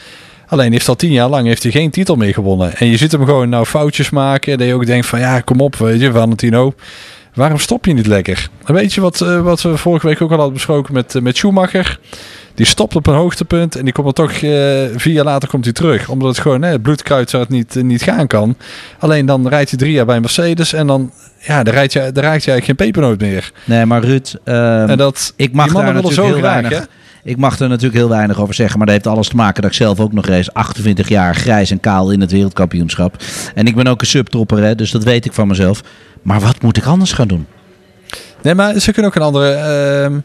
Alleen heeft al tien jaar lang heeft hij geen titel meer gewonnen. En je ziet hem gewoon nou foutjes maken. Dat je ook denkt van ja, kom op, weet je, Valentino. Waarom stop je niet lekker? Weet je wat, eh, wat we vorige week ook al hadden besproken met, eh, met Schumacher? Die stopt op een hoogtepunt en die komt er toch eh, vier jaar later komt hij terug. Omdat het gewoon hè, het bloedkruid zo het niet, eh, niet gaan kan. Alleen dan rijdt hij drie jaar bij Mercedes en dan, ja, dan, rijdt je, dan raakt je eigenlijk geen pepernoot meer. Nee, maar Ruud, ehm, en dat, ik mag daar natuurlijk zo heel graag, weinig. hè? Ik mag er natuurlijk heel weinig over zeggen, maar dat heeft alles te maken dat ik zelf ook nog race. 28 jaar grijs en kaal in het wereldkampioenschap. En ik ben ook een subtopper, hè, dus dat weet ik van mezelf. Maar wat moet ik anders gaan doen? Nee, maar ze kunnen ook een andere, ehm,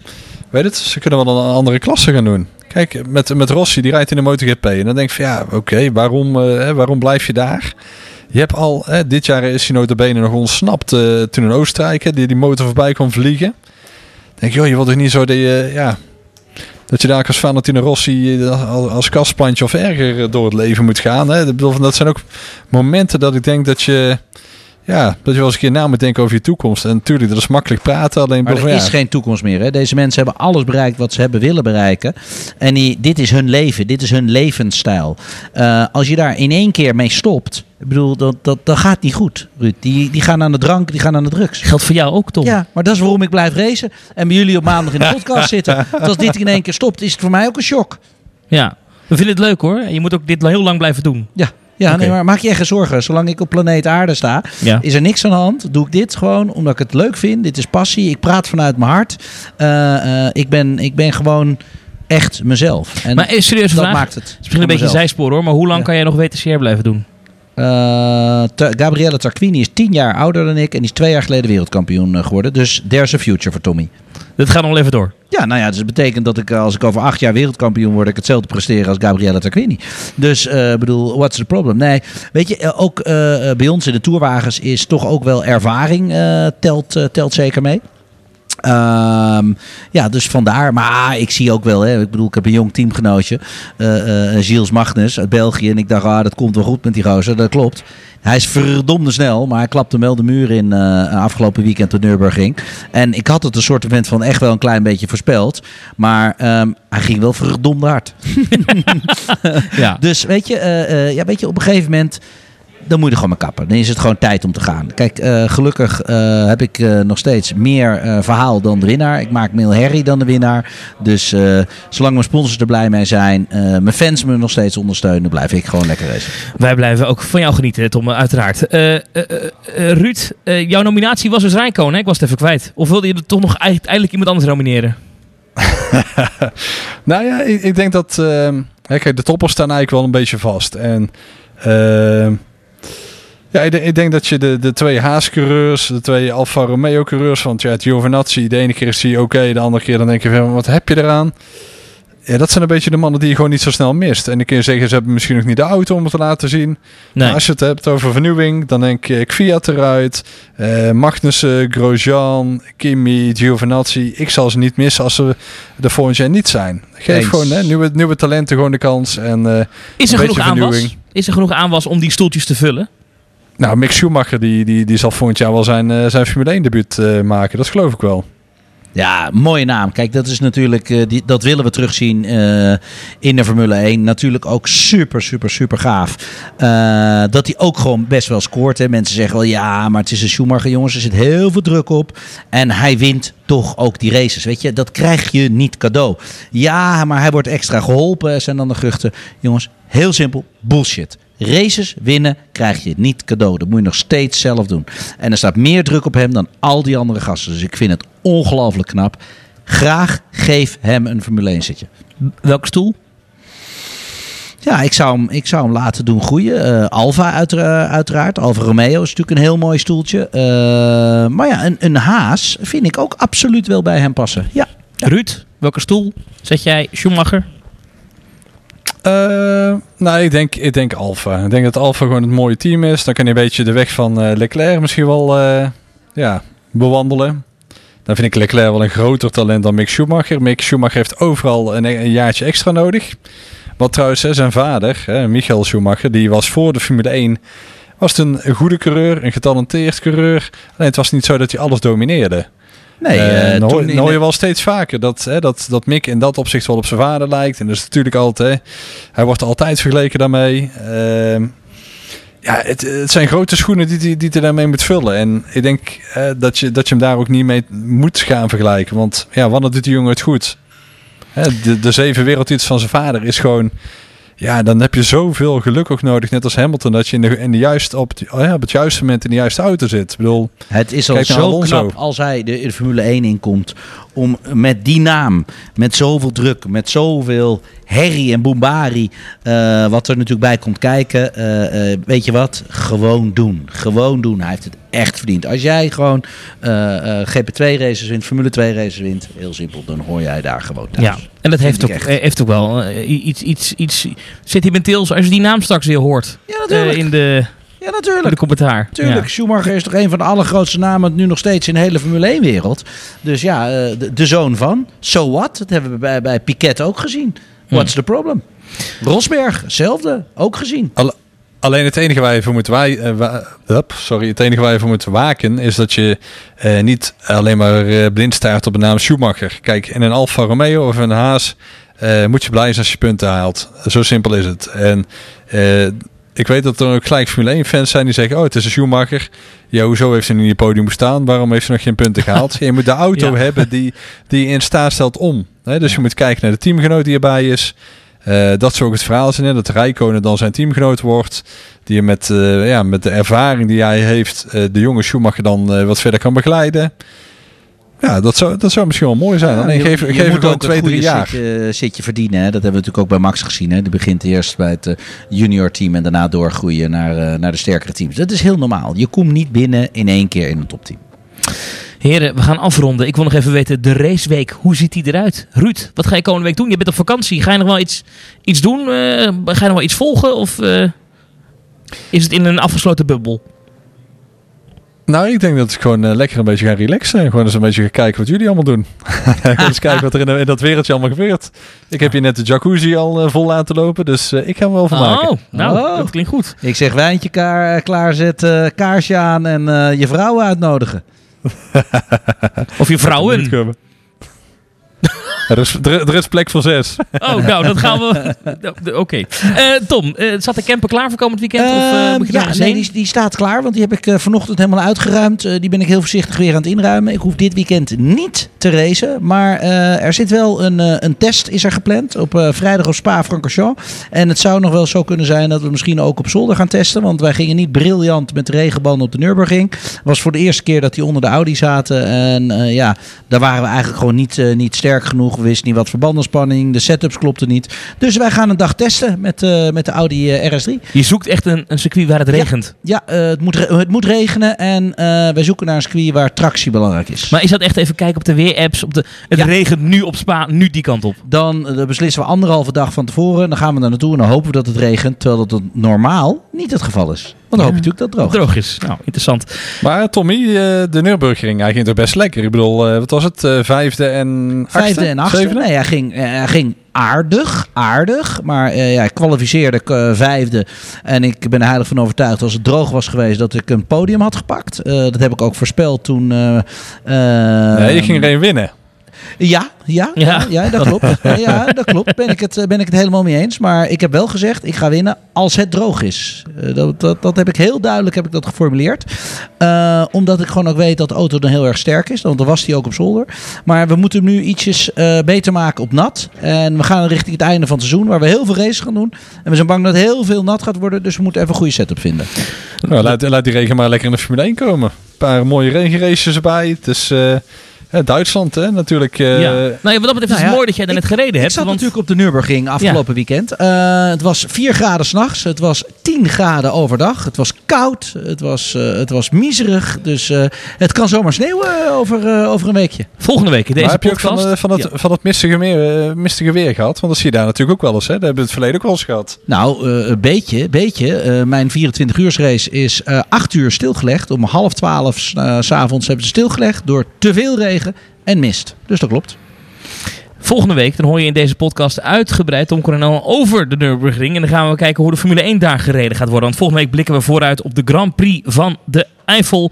weet het, ze kunnen wel een andere klasse gaan doen. Kijk, met, met Rossi, die rijdt in de MotoGP. En dan denk ik van ja, oké, waarom, eh, waarom blijf je daar? Je hebt al, dit jaar is hij notabene nog ontsnapt eh, toen in Oostenrijk, die die motor voorbij kwam vliegen. Dan denk ik, joh, je wilt toch niet zo dat je, ja, dat je daar als Valentino Rossi eh, als, kastplantje of erger door het leven moet gaan. Hè? Dat zijn ook momenten dat ik denk dat je, ja, dat je wel eens een keer na moet denken over je toekomst. En natuurlijk, dat is makkelijk praten, alleen Maar er ja, is geen toekomst meer. Hè? Deze mensen hebben alles bereikt wat ze hebben willen bereiken. En die, dit is hun leven, dit is hun levensstijl. Eh, als je daar in één keer mee stopt, ik bedoel, dat, dat, dat gaat niet goed. Ruud. Die, die gaan aan de drank, die gaan aan de drugs. Geldt voor jou ook, Tom. Ja, maar dat is waarom ik blijf racen. En bij jullie op maandag in de podcast <laughs> zitten. Want als dit in één keer stopt, is het voor mij ook een shock. Ja. We vinden het leuk hoor. En je moet ook dit heel lang blijven doen. Ja, Ja, nee, maar maak je echt geen zorgen. Zolang ik op planeet Aarde sta, Ja. is er niks aan de hand. Doe ik dit gewoon omdat ik het leuk vind. Dit is passie. Ik praat vanuit mijn hart. Eh, eh, ik, ben, ik ben gewoon echt mezelf. En Maar eh, serieuze dat vraag. maakt het. Het is misschien een beetje een zijspoor hoor, maar hoe lang Ja. kan jij nog WTCR blijven doen? Ta- Gabriele Tarquini is tien jaar ouder dan ik en die is twee jaar geleden wereldkampioen eh, geworden. Dus there's a future voor Tommy. Dat gaat nog wel even door. Ja, nou ja, dus dat betekent dat ik eh, als ik over acht jaar wereldkampioen word, ik hetzelfde presteren als Gabriele Tarquini. Dus eh bedoel, what's the problem? Nee, weet je, ook bij ons in de tourwagens is toch ook wel ervaring telt, telt zeker mee. Ehm, ja, dus vandaar. Maar ik zie ook wel, hè, ik bedoel, ik heb een jong teamgenootje, eh, eh, Gilles Magnus uit België. En ik dacht, ah, dat komt wel goed met die gozer. Dat klopt. Hij is verdomde snel, maar hij klapte wel de muur in afgelopen weekend toen Nürburgring. En ik had het een soort van echt wel een klein beetje voorspeld. Maar ehm, hij ging wel verdomde hard. <laughs> <laughs> Ja. Dus weet je, ja, weet je, op een gegeven moment. Dan moet je er gewoon mee kappen. Dan is het gewoon tijd om te gaan. Kijk, eh, gelukkig eh, heb ik eh, nog steeds meer eh, verhaal dan de winnaar. Ik maak meer herrie dan de winnaar. Dus eh, zolang mijn sponsors er blij mee zijn, eh, mijn fans me nog steeds ondersteunen, blijf ik gewoon lekker racen. Wij blijven ook van jou genieten, Tom, uiteraard. Eh, eh, eh, eh, Ruud, eh, jouw nominatie was dus Rijnkoon, hè? Ik was het even kwijt. Of wilde je er toch nog eindelijk iemand anders nomineren? <laughs> Nou ja, ik, ik denk dat... ehm, hè, kijk, de toppers staan eigenlijk wel een beetje vast. En... ja, ik, denk- ik denk dat je de, de twee Haas-coureurs, de twee Alfa Romeo-coureurs... Want ja, Giovinazzi, de ene keer is hij oké, de andere keer dan denk je van... Wat heb je eraan? Ja, dat zijn een beetje de mannen die je gewoon niet zo snel mist. En dan kun je zeggen, ze hebben misschien nog niet de auto om het te laten zien. Nee. Maar als je het hebt over vernieuwing, dan denk ik Fiat eruit. eh Magnussen, Grosjean, Kimi, Giovinazzi. Ik zal ze niet missen als ze er volgend jaar niet zijn. Geef Eens. gewoon hè, nieuwe, nieuwe talenten gewoon de kans. En eh, Is er een genoeg beetje aanwas? Is er genoeg aanwas om die stoeltjes te vullen? Nou, Mick Schumacher die, die, die zal volgend jaar wel zijn, eh, zijn Formule 1 debuut eh, maken. Dat geloof ik wel. Ja, mooie naam. Kijk, dat is natuurlijk, eh, die, dat willen we terugzien in de Formule 1. Natuurlijk ook super, super, super gaaf. Dat hij ook gewoon best wel scoort. Hè. Mensen zeggen wel, ja, maar het is een Schumacher, jongens. Er zit heel veel druk op. En hij wint toch ook die races. Weet je, dat krijg je niet cadeau. Ja, maar hij wordt extra geholpen, zijn dan de geruchten. Jongens, heel simpel, bullshit. Races winnen krijg je niet cadeau. Dat moet je nog steeds zelf doen. En er staat meer druk op hem dan al die andere gasten. Dus ik vind het ongelooflijk knap. Graag geef hem een Formule 1 zitje. Welke stoel? Ja, ik zou hem, ik zou hem laten doen groeien. Eh, Alfa uitera- uiteraard. Alfa Romeo is natuurlijk een heel mooi stoeltje. Eh, maar ja, een, een Haas vind ik ook absoluut wel bij hem passen. Ja. Ruud, welke stoel zet jij Schumacher? Eh, nou, ik denk, ik denk Alfa. Ik denk dat Alfa gewoon het mooie team is. Dan kan je een beetje de weg van eh, Leclerc misschien wel eh, ja, bewandelen. Dan vind ik Leclerc wel een groter talent dan Mick Schumacher. Mick Schumacher heeft overal een, jaartje extra nodig. Wat trouwens, hè, zijn vader, hè, Michael Schumacher, die was voor de Formule 1 was een goede coureur, een getalenteerd coureur. Alleen het was niet zo dat hij alles domineerde. Nee, dan hoor, toen je wel steeds vaker dat, hè, dat, dat Mick in dat opzicht wel op zijn vader lijkt. En dat is natuurlijk altijd, hij wordt altijd vergeleken daarmee. Ehm, ja, het, het zijn grote schoenen die, die, die hij daarmee moet vullen. En ik denk eh, dat, je, dat je hem daar ook niet mee moet gaan vergelijken. Want ja, wanneer doet die jongen het goed? Hè, de, de zeven wereldtitels van zijn vader is gewoon... Ja, dan heb je zoveel geluk ook nodig, net als Hamilton, dat je in de, in de juiste, op, het, oh ja, op het juiste moment in de juiste auto zit. Ik bedoel, Het is al zo knap als hij de, de Formule 1 inkomt. Om met die naam, met zoveel druk, met zoveel herrie en boembari. eh, wat er natuurlijk bij komt kijken. eh, eh, weet je wat? Gewoon doen. Gewoon doen. Hij heeft het echt verdiend. Als jij gewoon eh, eh, GP2 races wint, Formule 2 races wint. Heel simpel, dan hoor jij daar gewoon thuis. Ja, en dat heeft ook, echt. heeft ook wel iets, iets, iets sentimenteels als je die naam straks weer hoort. Ja, natuurlijk. in, de, ja, in natuurlijk. de commentaar. Tuurlijk, Schumacher is toch een van de allergrootste namen nu nog steeds in de hele Formule 1-wereld. Dus ja, eh, de, de zoon van. So what? Dat hebben we bij, bij Piquet ook gezien. What's the problem? Rosberg, hetzelfde. Ook gezien. Alle- Alleen het enige waar je voor moet, wij, eh, wa- sorry, het enige waar je voor moet waken is dat je eh, niet alleen maar eh, blind staart op de naam Schumacher. Kijk, in een Alfa Romeo of een Haas eh, moet je blij zijn als je punten haalt. Zo simpel is het. En eh, ik weet dat er ook gelijk Formule 1 fans zijn die zeggen, oh het is een Schumacher. Ja, hoezo heeft niet in het podium gestaan? Waarom heeft hij nog geen punten gehaald? <laughs> je moet de auto Ja. hebben die, die in staat stelt om. Hè? Dus je moet kijken naar de teamgenoot die erbij is. Eh, dat zou ook het verhaal zijn. Hè? Dat Rijkonen dan zijn teamgenoot wordt. Die je met, eh, ja, met de ervaring die hij heeft, eh, de jonge Schumacher dan wat verder kan begeleiden. Ja, dat zou, dat zou misschien wel mooi zijn. Alleen je, geef, je geef moet ook twee, een drie jaar. Zitje, zitje verdienen. Hè? Dat hebben we natuurlijk ook bij Max gezien. Hè? Die begint eerst bij het eh, junior team en daarna doorgroeien naar, eh, naar de sterkere teams. Dat is heel normaal. Je komt niet binnen in één keer in een topteam. Heren, we gaan afronden. Ik wil nog even weten, de raceweek, hoe ziet die eruit? Ruud, wat ga je komende week doen? Je bent op vakantie. Ga je nog wel iets, iets doen? Eh, ga je nog wel iets volgen? Of eh, is het in een afgesloten bubbel? Nou, ik denk dat ik gewoon eh, lekker een beetje ga relaxen. En gewoon eens een beetje gaan kijken wat jullie allemaal doen. <laughs> gewoon eens kijken wat er in, de- in dat wereldje allemaal gebeurt. Ik heb hier net de jacuzzi al eh, vol laten lopen. Dus eh, ik ga me wel van maken. Oh, nou, Oh. dat klinkt goed. Ik zeg wijntje kaar, klaarzetten, kaarsje aan en eh, je vrouw uitnodigen. <laughs> Of je vrouwen. <laughs> er, is, er, er is plek voor zes. Oh, nou, dat gaan we... Oké. Eh, Tom, eh, zat de camper klaar voor komend weekend? of eh, Ehm, moet je ja, nee, die, die staat klaar, want die heb ik vanochtend helemaal uitgeruimd. Eh, die ben ik heel voorzichtig weer aan het inruimen. Ik hoef dit weekend niet te racen, maar eh, er zit wel een, een test is er gepland op eh, vrijdag op Spa-Francorchamps. En het zou nog wel zo kunnen zijn dat we misschien ook op zolder gaan testen, want wij gingen niet briljant met de regenbanden op de Nürburgring. Het was voor de eerste keer dat die onder de Audi zaten en eh, ja, daar waren we eigenlijk gewoon niet, niet sterk genoeg. We wisten niet wat voor bandenspanning, de setups klopten niet. Dus wij gaan een dag testen met, eh, met de Audi eh, RS3. Je zoekt echt een, een circuit waar het regent. Ja, eh, het, moet het moet regenen en wij zoeken naar een circuit waar tractie belangrijk is. Maar is dat echt even kijken op de weerapps? Op de, het Ja. regent nu op Spa, nu die kant op. Dan beslissen we anderhalve dag van tevoren. Dan gaan we daar naartoe en dan hopen we dat het regent. Terwijl dat normaal niet het geval is. Want dan hoop je natuurlijk dat het droog is. Droog is. Nou, interessant. Maar Tommy, eh, de Nürburgring, hij ging toch best lekker. Ik bedoel, eh, wat was het? Eh, vijfde en achtste? Vijfde en achtste. Zevende? Nee, hij ging, hij ging aardig, aardig. Maar eh, ja, ik kwalificeerde vijfde. En ik ben er heilig van overtuigd als het droog was geweest dat ik een podium had gepakt. Eh, dat heb ik ook voorspeld toen. Nee, je ging er één winnen. Ja, ja, Ja. ja. ja, dat klopt. <laughs> Ja, dat klopt. Ben ik, het, eh, ben ik het helemaal mee eens. Maar ik heb wel gezegd, ik ga winnen als het droog is. Eh, Dat, dat, dat heb ik heel duidelijk heb ik dat geformuleerd. Eh, omdat ik gewoon ook weet dat de auto dan heel erg sterk is. Want dan was die ook op zolder. Maar we moeten hem nu ietsjes eh, beter maken op nat. En we gaan richting het einde van het seizoen. Waar we heel veel races gaan doen. En we zijn bang dat heel veel nat gaat worden. Dus we moeten even een goede setup vinden. Nou, laat, laat die regen maar lekker in de Formule 1 komen. Een paar mooie regenraces erbij. Het is eh, ja, Duitsland, hè, natuurlijk. eh, ja. Nou ja, wat dat betreft is nou het ja, mooi dat jij er net gereden Ik hebt. zat want natuurlijk op de Nürburgring afgelopen weekend. Eh, het was 4 graden s'nachts. Het was 10 graden overdag. Het was koud. Het was, eh, het was miserig. Dus eh, het kan zomaar sneeuwen over, over een weekje. volgende week in deze maar heb je ook van, van, het, van het mistige, weer, eh, mistige weer gehad? Want dat zie je daar natuurlijk ook wel eens. Hè? Dat hebben we het verleden ook wel eens gehad. Nou, eh, een beetje. beetje. Eh, mijn 24 uursrace is eh 8 uur stilgelegd. Om half 12 s eh, s avonds hebben ze stilgelegd door te veel regen en mist. Dus dat klopt. Volgende week dan hoor je in deze podcast uitgebreid Tom Coronel over de Nürburgring. En dan gaan we kijken hoe de Formule 1 daar gereden gaat worden. Want volgende week blikken we vooruit op de Grand Prix van de Eifel.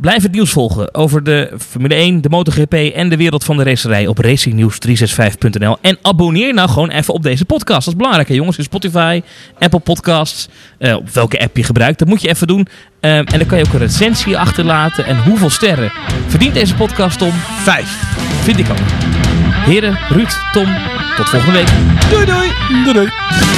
Blijf het nieuws volgen over de Formule 1, de MotoGP en de wereld van de racerij op racingnews365.nl. En abonneer nou gewoon even op deze podcast. Dat is belangrijk hè jongens. In Spotify, Apple Podcasts, eh, op welke app je gebruikt. Dat moet je even doen. Eh, en dan kan je ook een recensie achterlaten. En hoeveel sterren verdient deze podcast om? Vijf. Vind ik ook. Heren, Ruud, Tom, tot volgende week. Doei doei! Doei doei!